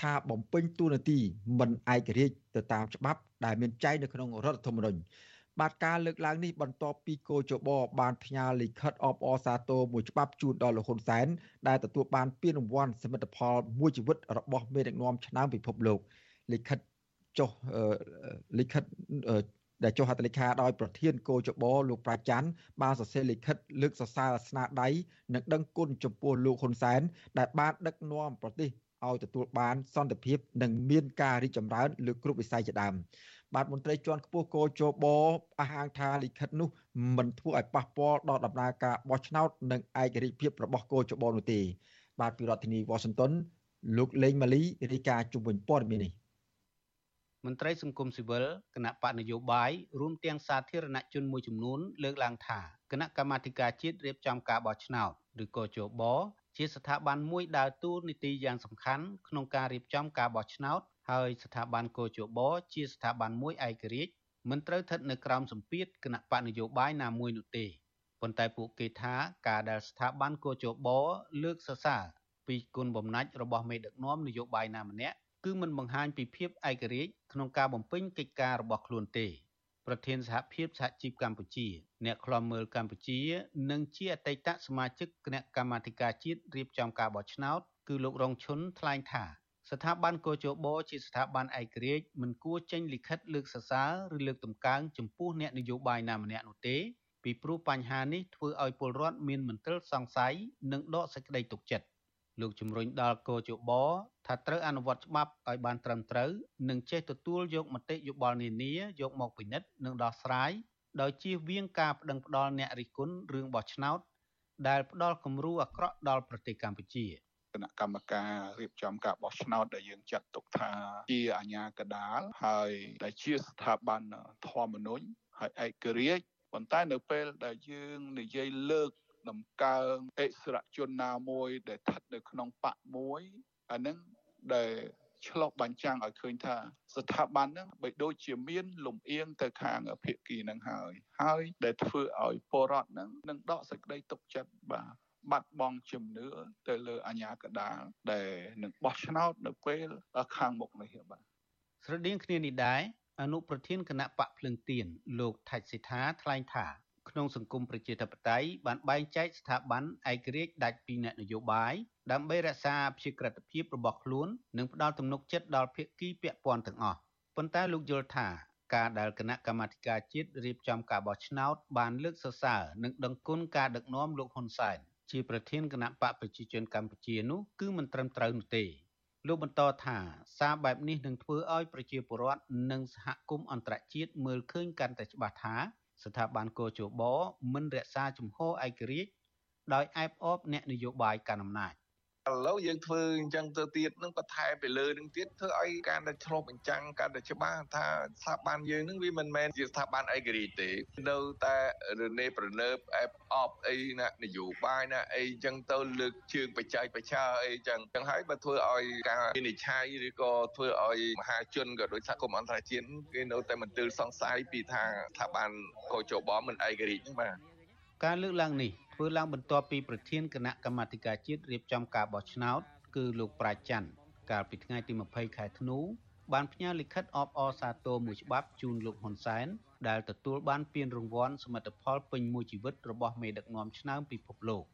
ថាបំពេញតួនាទីមិនឯករាជ្យទៅតាមច្បាប់ដែលមានចែងនៅក្នុងរដ្ឋធម្មនុញ្ញបាទការលើកឡើងនេះបន្ទាប់ពីកោជបបានផ្ញើលិខិតអបអរសាទរមួយច្បាប់ជូនដល់លោកហ៊ុនសែនដែលទទួលបានពានរង្វាន់សមិទ្ធផលមួយជីវិតរបស់មេដឹកនាំឆ្នាំពិភពលោកលិខិតចុះលិខិត ដែលចុះហត្ថលេខាដោយប្រធានកោចបលោកប្រាច័ន្ទបានសរសេរលិខិតលើកសរសើរស្នាដៃនិងដឹងគុណចំពោះលោកហ៊ុនសែនដែលបានដឹកនាំប្រទេសឲ្យទទួលបានសន្តិភាពនិងមានការរីកចម្រើនលើគ្រប់វិស័យជាដើមបាទមន្ត្រីជាន់ខ្ពស់កោជបអះអាងថាលិខិតនោះមិនធ្វើឲ្យប៉ះពាល់ដល់ដំណើរការបោះឆ្នោតនិងឯករាជ្យភាពរបស់កោជបនោះទេបាទពីរដ្ឋធានី Washington លោកលេងម៉ាលីរាយការណ៍ជុំវិញព័ត៌មាននេះ មន្ត្រីសង្គមស៊ីវិលគណៈបកនយោបាយរួមទាំងសាធារណជនមួយចំនួនលើកឡើងថាគណៈកម្មាធិការជាតិរៀបចំការបោះឆ្នោតឬក៏ជបជាស្ថាប័នមួយដើរតួនាទីយ៉ាងសំខាន់ក្នុងការរៀបចំការបោះឆ្នោតហើយស្ថាប័នកោជបជាស្ថាប័នមួយឯករាជ្យមិនត្រូវស្ថិតនៅក្រោមសម្ពាធគណៈបកនយោបាយណាមួយនោះទេប៉ុន្តែពួកគេថាការដែលស្ថាប័នកោជបលើកសរសើរពីគុណបំណាច់របស់មេដឹកនាំនយោបាយណាម្នាក់ គឺមិនបង្ហាញពីភាពឯករាជ្យក្នុងការបំពេញកិច្ចការរបស់ខ្លួនទេប្រធានសហភាពសហជីពកម្ពុជា អ្នកខ្លំមើលកម្ពុជា និងជាអតីតសមាជិកគណៈកម្មាធិការជាតិរៀបចំការបោះឆ្នោតគឺលោករងឈុនថ្លែងថាស្ថាប័នកោជបជាស្ថាប័នឯករាជ្យមិនគួរចេញលិខិតលើកសរសើរឬលើកតម្កើងចំពោះអ្នកនយោបាយណាម្នាក់នោះទេពីព្រោះបញ្ហានេះធ្វើឲ្យពលរដ្ឋមានមន្ទិលសង្ស័យនិងដកសេចក្តីទុកចិត្ត លោកជំរុញដល់កោជបថាត្រូវអនុវត្តច្បាប់ឲ្យបានត្រឹមត្រូវនិងចេះទទួលយកមតិយោបល់នានាយកមកពិនិត្យនិងដោះស្រាយដោយជៀសវាងការប្តឹងផ្តល់អ្នករិះគន់រឿងបោះឆ្នោតដែលផ្ដល់គំរូអាក្រក់ដល់ប្រទេសកម្ពុជាគណៈកម្មការរៀបចំការបោះឆ្នោតដែលយើងចាត់ទុកថាជាអាជ្ញាកណ្ដាលហើយដែលជាស្ថាប័នធម្មនុញ្ញហើយឯករាជ្យប៉ុន្តែនៅពេលដែលយើងនិយាយលើក តម្កើងអិសរជនណាមួយ ដែលស្ថិតនៅក្នុងបកមួយអានឹងដែលឆ្លុះបញ្ចាំងឲ្យឃើញថាស្ថាប័នហ្នឹងបីដូចជាមាន លំអៀងទៅខាងភាគីហ្នឹងហើយ ហើយដែលធ្វើឲ្យពលរដ្ឋហ្នឹងនឹងដកសេចក្តីទុកចិត្តបាទបាត់បង់ជំនឿទៅលើអាញាកដាលដែលនឹងបោះឆ្នោតនៅពេលខាងមុខនេះបាទស្រដៀងគ្នានេះដែរអនុប្រធានគណៈបកភ្លឹងទៀនលោកថាច់សិដ្ឋាថ្លែងថា ក្នុងសង្គមប្រជាធិបតេយ្យបានបែងចែកស្ថាប័នឯករាជ្យដាច់ពីអ្នកនយោបាយដើម្បីរក្សាភាពក្រិតភាពរបស់ខ្លួននិងផ្ដល់ទំនុកចិត្តដល់ភាគីពាក់ព័ន្ធទាំងអស់ប៉ុន្តែលោកយល់ថាការដែលគណៈកម្មាធិការជាតិរៀបចំការបោះឆ្នោតបានលើកសរសើរនិងដឹងគុណការដឹកនាំលោកហ៊ុនសែនជាប្រធានគណៈបកប្រជាជនកម្ពុជានោះគឺមិនត្រឹមត្រូវនោះទេលោកបន្តថាសារបែបនេះនឹងធ្វើឲ្យប្រជាពលរដ្ឋនិងសហគមន៍អន្តរជាតិមើលឃើញកាន់តែច្បាស់ថា ស្ថាប័នកោជបមិនរក្សាជំហរឯករាជ្យដោយអែបអបអ្នកនយោបាយកាន់អំណាច ឥឡូវយើងធ្វើអញ្ចឹងទៅទៀតនឹងបន្ថែមទៅលើនឹងទៀតធ្វើឲ្យការដែលឆ្លុះបញ្ចាំងការដែលច្បាស់ថាស្ថាប័នយើងនឹងវាមិនមែនជាស្ថាប័នឯករាជ្យទេនៅតែរនេប្រណើបអែបអបអីណានយោបាយណាអីអញ្ចឹងទៅលើកជើងបច្ចេកបច្ឆាអីអញ្ចឹងអញ្ចឹងហើយបើធ្វើឲ្យការវិនិច្ឆ័យឬក៏ធ្វើឲ្យមហាជនក៏ដោយសហគមន៍អន្តរជាតិគេនៅតែមន្ទិលសង្ស័យពីថាស្ថាប័នកោជបមិនឯករាជ្យហ្នឹងបាទ ការលើកឡើងនេះធ្វើឡើងបន្ទាប់ពីប្រធានគណៈកម្មាធិការជាតិរៀបចំការបោះឆ្នោត គឺលោកប្រាជ្ញច័ន្ទកាលពីថ្ងៃទី20ខែធ្នូបានផ្ញើលិខិតអបអរសាទរមួយច្បាប់ជូនលោកហ៊ុនសែនដែលទទួលបានពានរង្វាន់សមិទ្ធផលពេញមួយជីវិតរបស់មេដឹកនាំឆ្នើមពិភពលោក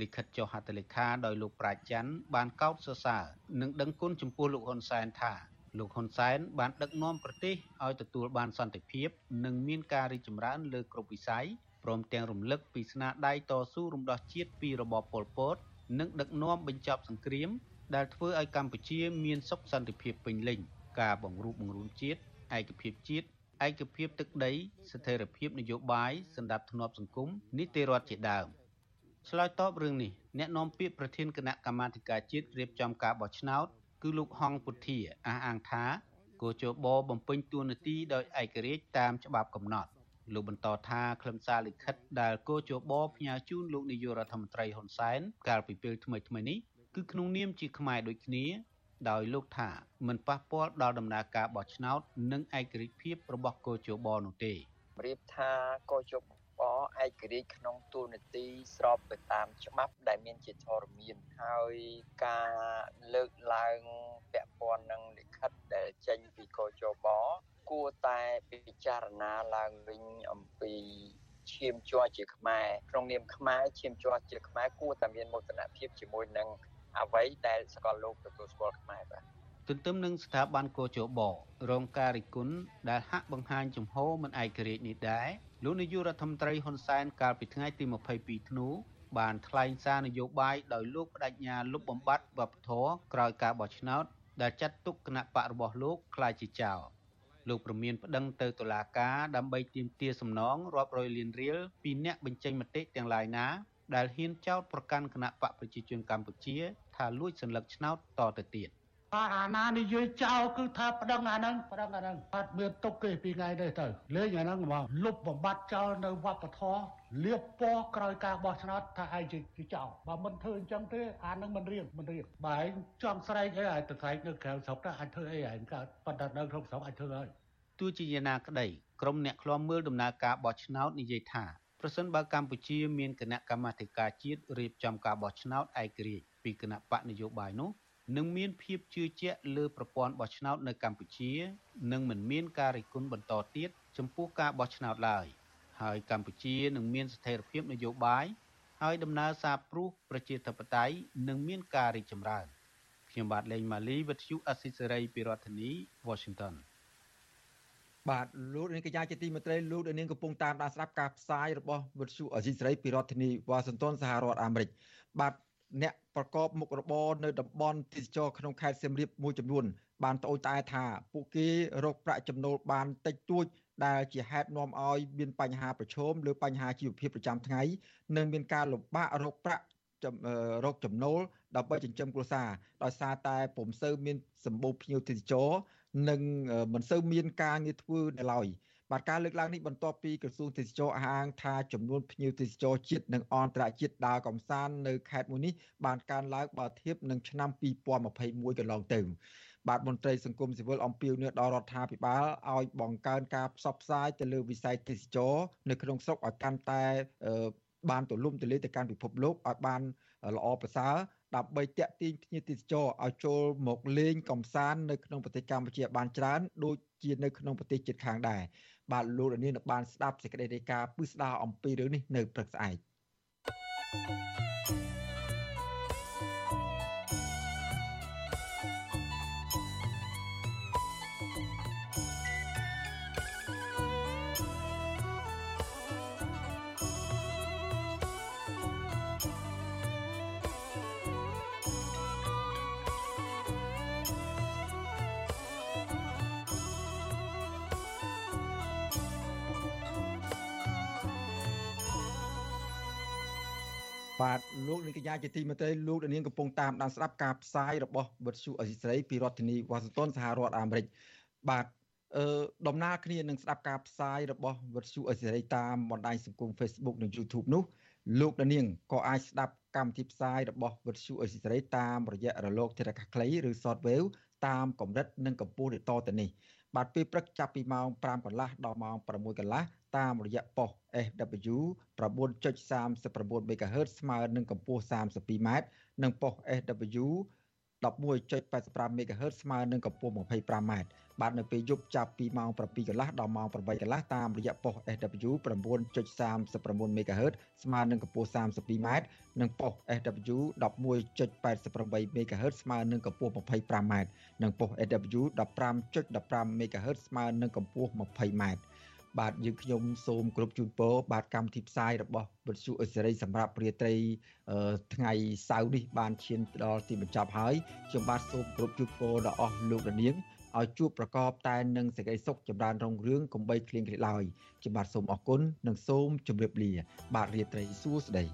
លិខិតចុះហត្ថលេខាដោយលោកប្រាជ្ញច័ន្ទបានកោតសរសើរនិងដឹងគុណចំពោះលោកហ៊ុនសែនថាលោកហ៊ុនសែនបានដឹកនាំប្រទេសឲ្យទទួលបានសន្តិភាព និងមានការរីកចម្រើនលើគ្រប់វិស័យ ព្រមទាំងរំលឹកពីស្នាដៃតស៊ូរំដោះជាតិពីរបបប៉ុលពត និងដឹកនាំបញ្ចប់សង្គ្រាម ដែលធ្វើឲ្យកម្ពុជាមានសុខសន្តិភាពពេញលេញការបង្រួបបង្រួមជាតិឯកភាពជាតិឯកភាពទឹកដី ស្ថិរភាពនយោបាយសន្តិភាពសង្គមនីតិរដ្ឋជាដើមឆ្លើយតបរឿងនេះអ្នកនាំពាក្យប្រធានគណៈកម្មាធិការជាតិរៀបចំការបោះឆ្នោតគឺលោកហងពុធាអះអាងថាគោជបបំពេញតួនាទីដោយឯករាជ្យតាមច្បាប់កំណត់ លោកបន្តថាខ្លឹមសារលិខិតដែលគោជបផ្ញើជូនលោកនាយករដ្ឋមន្ត្រីហ៊ុនសែនកាលពីពេលថ្មីថ្មីនេះគឺក្នុងនាមជាខ្មែរដូចគ្នាដោយលោកថាមិនប៉ះពាល់ដល់ដំណើរការបោះឆ្នោត និងឯករាជ្យភាពរបស់គោជបនោះទេរៀបថាគោជបឯករាជ្យក្នុងទូនាទីស្របទៅតាមច្បាប់ដែលមានជាធរមានហើយការលើកឡើងពាក់ព័ន្ធនឹងលិខិតដែលចេញពីកោជប គួរតែពិចារណាឡើងវិញអំពីឈាមជ័រជាខ្មែរក្នុងនាមខ្មែរឈាមជ័រជាខ្មែរគួរតែមានមោទនភាពជាមួយនឹងអ្វីដែលសកលលោកទទួលស្គាល់ខ្មែរបាទទន្ទឹមនឹងស្ថាប័នកោជបរងការរិះគន់ដែលហាក់បង្ហាញចំហមិនឯករាជ្យនេះដែរលោកនាយករដ្ឋមន្ត្រីហ៊ុនសែនកាលពីថ្ងៃទី22ធ្នូបានថ្លែងសារនយោបាយដោយលោកបដិញ្ញាលុបបំបាត់វប្បធម៌ក្រោយការបោះឆ្នោតដែលចាត់ទុកគណៈបករបស់លោកខ្លាចជាចោល លោកប្រមានប្តឹងទៅតុលាការដើម្បីទាមទារសំណងរាប់រយលានរៀលពីអ្នកបញ្ចេញមតិទាំងឡាយណាដែលហ៊ានចោទប្រកាន់គណៈបកប្រជាជនកម្ពុជា ថាលួចសញ្ញាឆ្នោតតទៅទៀតបាទ អាណានិយាយចោលគឺថាប្តឹងអាហ្នឹងប្តឹងអាហ្នឹងអត់មានទុកទេពីថ្ងៃនេះទៅលេងអាហ្នឹងមកលុបបំបត្តិចោលនៅវប្បធម៌លៀបពណ៌ក្រោយការបោះឆ្នោតថាឯងជាចោលបើមិនធ្វើអញ្ចឹងទេអាហ្នឹងមិនរៀងមិនរៀងបើឯងចង់ស្រែកអីឲ្យទៅស្រែកនៅក្រៅស្រុកទៅអាចធ្វើអីឯងកើតប៉ុន្តែនៅក្នុងស្រុកអាចធ្វើហើយទោះជាយ៉ាងណាក្តីក្រុមអ្នកឃ្លាំមើលដំណើរការបោះឆ្នោតនិយាយថាប្រសិនបើកម្ពុជាមានគណៈកម្មាធិការជាតិរៀបចំការបោះឆ្នោតឯករាជ្យពីគណៈបកនយោបាយនោះ នឹងមានភាពជឿជាក់លើប្រព័ន្ធបោះឆ្នោតនៅកម្ពុជានិងមិនមានការរិះគន់បន្តទៀតចំពោះការបោះឆ្នោតឡើយហើយកម្ពុជានឹងមានស្ថិរភាពនយោបាយហើយដំណើរសារព្រោះប្រជាធិបតេយ្យនឹងមានការរីកចម្រើនខ្ញុំបាទលេងម៉ាលីវិទ្យុអស៊ីសេរីពីរដ្ឋធានី Washington បាទលោកនាងកញ្ញាជាទីមេត្រីលោកនាងកំពុងតាមដានស្ដាប់ការផ្សាយរបស់វិទ្យុអេស៊ីសរ៉ៃពីរដ្ឋធានីវ៉ាស៊ីនតោនសហរដ្ឋអាមេរិកបាទ អ្នកប្រកបមុខរបរនៅតំបន់ទេសចរក្នុងខេត្តសៀមរាបមួយចំនួន បានត្អូញត្អែថាពួកគេរកប្រាក់ចំណូលបានតិចតួចដែលជាហេតុនាំឲ្យមានបញ្ហាប្រឈមលើបញ្ហាជីវភាពប្រចាំថ្ងៃនិងមានការលំបាករកប្រាក់រកចំណូលដើម្បីចិញ្ចឹមគ្រួសារដោយសារតែពុំសូវមានសម្បូរភ្ញៀវទេសចរនិងមិនសូវមានការងារធ្វើនៅឡើយ បាទការលើកឡើងនេះបន្ទាប់ពីក្រសួងទេសចរអះអាងថាចំនួនភ្ញៀវទេសចរជាតិនិងអន្តរជាតិដើរកំសាន្តនៅខេត្តមួយនេះបានកើនឡើងបើធៀបនឹងឆ្នាំ2021កន្លងទៅបាទមន្ត្រីសង្គមស៊ីវិលអំពាវនាវដល់រដ្ឋាភិបាលឲ្យបង្កើនការផ្សព្វផ្សាយទៅលើវិស័យទេសចរនៅក្នុងស្រុកឲ្យកាន់តែបានទូលំទូលាយទៅកាន់ពិភពលោកឲ្យបានល្អប្រសើរដើម្បីតាក់ទាញភ្ញៀវទេសចរឲ្យចូលមកលេងកំសាន្តនៅក្នុងប្រទេសកម្ពុជាបានច្រើនដូចជានៅក្នុងប្រទេសជិតខាងដែរ បាទលោកលានបានស្ដាប់សេចក្តីរាយការណ៍ពិស្ដារអំពីរឿងនេះនៅព្រឹកស្អែក thank you លោកនាងកញ្ញាជាទីមេត្រីលោកនាងកំពុងតាមដានស្ដាប់ការផ្សាយរបស់វិទ្យុអេស៊ីស្រីពីរដ្ឋធានីវ៉ាស៊ីនតោនសហរដ្ឋអាមេរិកបាទអឺដំណើរគ្នានឹងស្ដាប់ការផ្សាយរបស់វិទ្យុអេស៊ីស្រីតាមបណ្ដាញសង្គម Facebook និង YouTube នោះលោកនាងក៏អាចស្ដាប់កម្មវិធីផ្សាយរបស់វិទ្យុអេស៊ីស្រីតាមរយៈរលកធារកាសខ្លីឬ Shortwave តាមកម្រិតនិងកម្ពស់ដូចតទៅនេះ បាទពេលព្រឹកចាប់ពីម៉ោង5កន្លះដល់ម៉ោង6កន្លះតាមរយៈប៉ុស SW 9.39 MHz ស្មើនឹងកម្ពស់ 32m និងប៉ុស SW 11.85 MHz ស្មើនឹងកម្ពស់ 25m បាទនៅពេលយប់ចាប់ពីម៉ោង7កន្លះដល់ម៉ោង8កន្លះតាមរយៈប៉ុស SW 9.39 MHz ស្មើនឹងកម្ពស់ 32m និងប៉ុស SW 11.88 MHz ស្មើនឹងកម្ពស់ 25m និងប៉ុស SW 15.15 MHz ស្មើនឹងកម្ពស់ 20m បាទយើងខ្ញុំសូមគ្រប់ជូនពរបាទកម្មវិធីផ្សាយរបស់វិទ្យុអេសេរីសម្រាប់ព្រាត្រីថ្ងៃសៅរ៍នេះបានឈានដល់ទីបញ្ចប់ហើយខ្ញុំបាទសូមគ្រប់ជូនពរដល់អស់លោកនាង ឲ្យជួបប្រកបតែនឹងសេចក្តីសុខចម្រើនរុងរឿងកំបីគ្លៀងគ្លេឡើយខ្ញុំបាទសូមអរគុណនិងសូមជម្រាបលា បាទរាត្រីសួស្តី